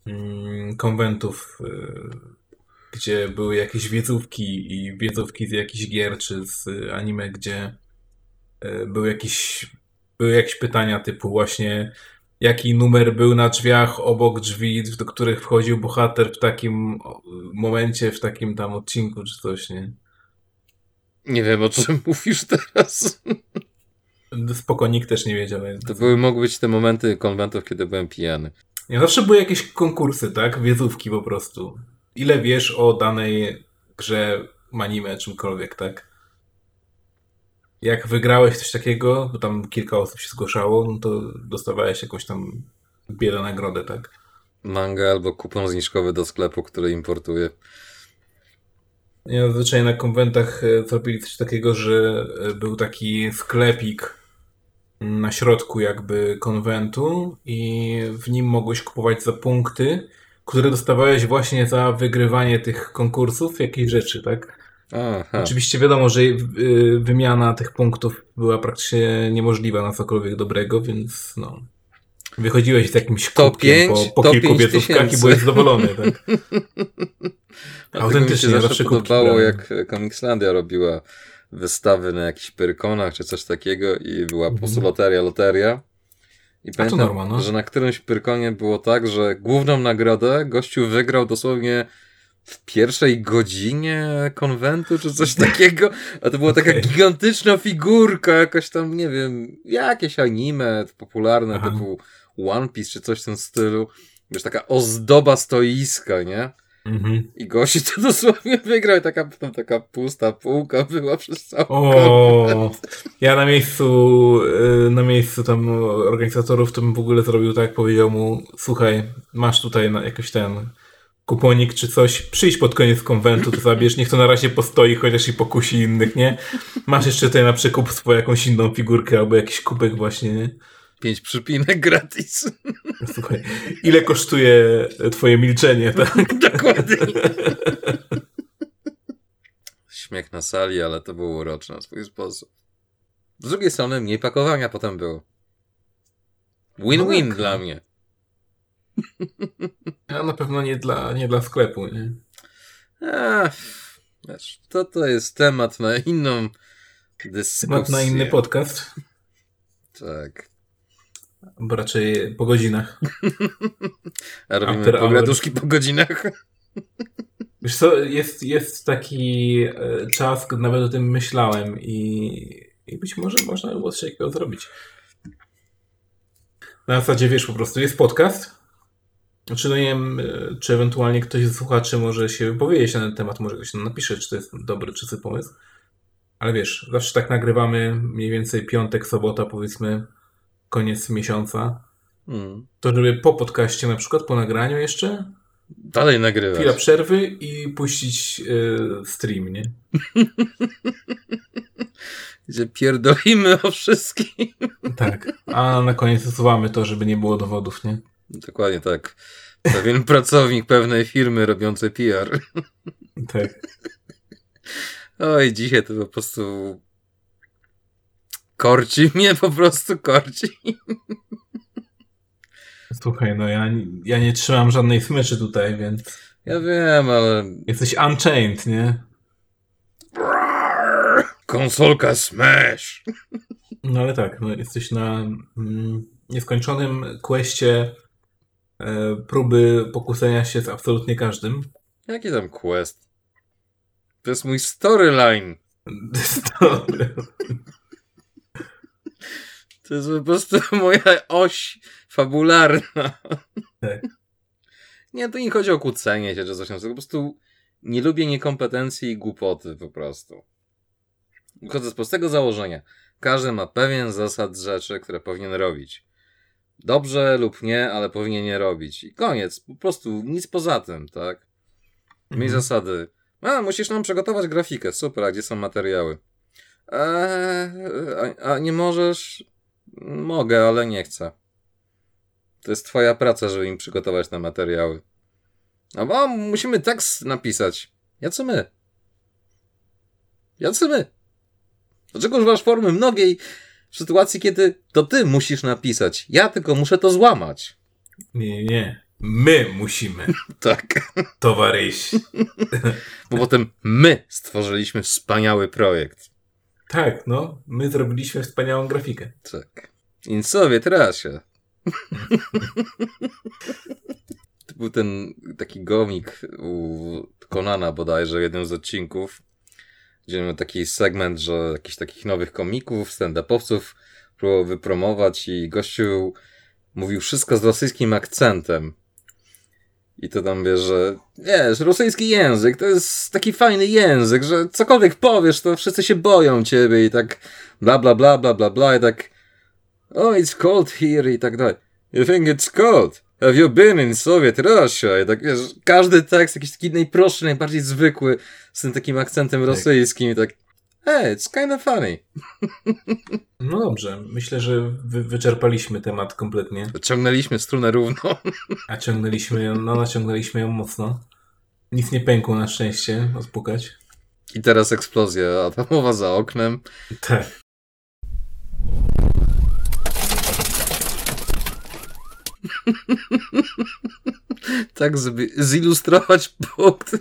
mm, konwentów, y, gdzie były jakieś wiedzówki i wiedzówki z jakichś gier czy z anime, gdzie y, były jakieś, były jakieś pytania typu właśnie jaki numer był na drzwiach obok drzwi, do których wchodził bohater w takim momencie, w takim tam odcinku czy coś, nie? Nie wiem, o czym mówisz teraz. Spoko, nikt też nie wiedział. Więc... To były, mogły być te momenty konwentów, kiedy byłem pijany. Zawsze były jakieś konkursy, tak? Wiedzówki po prostu. Ile wiesz o danej grze, anime, czymkolwiek, tak? Jak wygrałeś coś takiego, bo tam kilka osób się zgłaszało, no to dostawałeś jakąś tam biedę nagrodę, tak? Manga albo kupon zniżkowy do sklepu, który importuje. Ja zazwyczaj na konwentach zrobili coś takiego, że był taki sklepik na środku jakby konwentu i w nim mogłeś kupować za punkty, które dostawałeś właśnie za wygrywanie tych konkursów, jakiejś rzeczy, tak? Aha. Oczywiście wiadomo, że wymiana tych punktów była praktycznie niemożliwa na cokolwiek dobrego, więc no. Wychodziłeś z jakimś to kubkiem po, po kilku wiedzówkach i byłeś zadowolony, tak? Autentycznie mi się zawsze podobało, jak Comicslandia robiła wystawy na jakichś pyrkonach czy coś takiego i była po prostu loteria, loteria. I pamiętam, norma, no. że na którymś pyrkonie było tak, że główną nagrodę gościu wygrał dosłownie w pierwszej godzinie konwentu, czy coś takiego, a to była taka okay. gigantyczna figurka, jakaś tam, nie wiem, jakieś anime popularne, Aha. typu One Piece, czy coś w tym stylu. Wiesz, taka ozdoba stoiska, nie? Mhm. I gości to dosłownie wygrał i taka, tam taka pusta półka była przez cały O, Ja na miejscu, na miejscu tam organizatorów to bym w ogóle zrobił tak, powiedział mu, słuchaj, masz tutaj na jakiś ten kuponik czy coś, przyjdź pod koniec konwentu, to zabierz, niech to na razie postoi, chociaż i pokusi innych, nie? Masz jeszcze tutaj na przekupstwo jakąś inną figurkę albo jakiś kubek właśnie, nie? Pięć przypinek gratis. Słuchaj, ile kosztuje twoje milczenie, tak? Dokładnie. Śmiech na sali, ale to było urocze na swój sposób. Z drugiej strony mniej pakowania potem było. Win-win no tak. dla mnie. A na pewno nie dla, nie dla sklepu, nie? Ach, to to jest temat na inną dyskusję. Temat na inny podcast. Tak. Bo raczej po godzinach. A robimy pograduszki po godzinach. Wiesz co, jest, jest taki e, czas, nawet o tym myślałem i, i być może można by było coś takiego zrobić. Na zasadzie, wiesz, po prostu jest podcast, znaczy, no nie wiem, e, czy ewentualnie ktoś z słuchaczy może się wypowiedzieć na ten temat, może ktoś nam napisze, czy to jest dobry, czy zły pomysł. Ale wiesz, zawsze tak nagrywamy, mniej więcej piątek, sobota, powiedzmy, koniec miesiąca. Hmm. To żeby po podcaście, na przykład po nagraniu jeszcze. Dalej nagrywać. Chwila przerwy i puścić y, stream, nie? Gdzie pierdolimy o wszystkim. Tak. A na koniec usuwamy to, żeby nie było dowodów, nie? Dokładnie tak. Pewien pracownik pewnej firmy robiący PR. Tak. Oj, dzisiaj to po prostu korci mnie, po prostu korci. Słuchaj, no ja, ja nie trzymam żadnej smyczy tutaj, więc... Ja wiem, ale... Jesteś Unchained, nie? Konsolka Smash! No ale tak, no, jesteś na mm, nieskończonym questie e, próby pokusenia się z absolutnie każdym. Jaki tam quest? To jest mój storyline. Dobry. To jest po prostu moja oś fabularna. Tak. Nie, to nie chodzi o kłócenie się czy coś takiego. Po prostu nie lubię niekompetencji i głupoty po prostu. Wychodzę z prostego założenia. Każdy ma pewien zasad rzeczy, które powinien robić. Dobrze lub nie, ale powinien nie robić. I koniec. Po prostu nic poza tym, tak? Miej Mhm. zasady. A, musisz nam przygotować grafikę. Super, a gdzie są materiały? Eee, a, a nie możesz? Mogę, ale nie chcę. To jest twoja praca, żeby im przygotować te materiały. A bo musimy tekst napisać. Jacy my? Jacy my? Dlaczego używasz formy mnogiej w sytuacji, kiedy to ty musisz napisać? Ja tylko muszę to złamać. Nie, nie, nie. My musimy, Tak. towaryś. Bo potem my stworzyliśmy wspaniały projekt. Tak, no. My zrobiliśmy wspaniałą grafikę. Tak. Incowie trasie. to był ten taki gomik u Konana bodajże w jednym z odcinków, gdzie miał taki segment, że jakichś takich nowych komików, stand-upowców próbował wypromować i gościu mówił wszystko z rosyjskim akcentem. I to tam wiesz, że wiesz, rosyjski język to jest taki fajny język, że cokolwiek powiesz, to wszyscy się boją ciebie i tak bla bla bla bla bla bla i tak oh it's cold here i tak dalej. You think it's cold? Have you been in Soviet Russia? I tak wiesz, każdy tekst jakiś taki najprostszy, najbardziej zwykły z tym takim akcentem rosyjskim i tak hey, it's kind of funny. No dobrze. Myślę, że wy, wyczerpaliśmy temat kompletnie. Ciągnęliśmy strunę równo. A ciągnęliśmy ją, no naciągnęliśmy ją mocno. Nic nie pękło na szczęście, odpukać. I teraz eksplozja atomowa za oknem. Tak. Tak, żeby zilustrować punkt.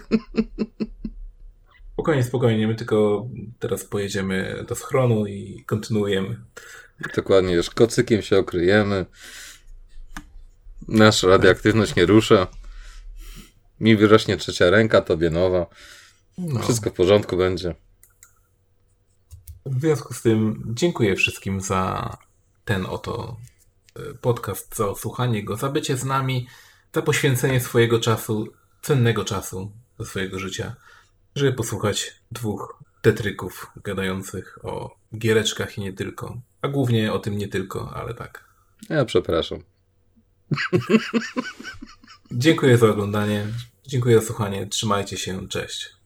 Spokojnie, spokojnie. My tylko teraz pojedziemy do schronu i kontynuujemy. Dokładnie, już kocykiem się okryjemy. Nasza radioaktywność nie rusza. Mi wyrośnie trzecia ręka, tobie nowa. No. Wszystko w porządku będzie. W związku z tym dziękuję wszystkim za ten oto e, podcast, za odsłuchanie go, za bycie z nami, za poświęcenie swojego czasu, cennego czasu ze swojego życia, żeby posłuchać dwóch tetryków gadających o giereczkach i nie tylko. A głównie o tym nie tylko, ale tak. Ja przepraszam. Dziękuję za oglądanie, dziękuję za słuchanie, trzymajcie się, cześć.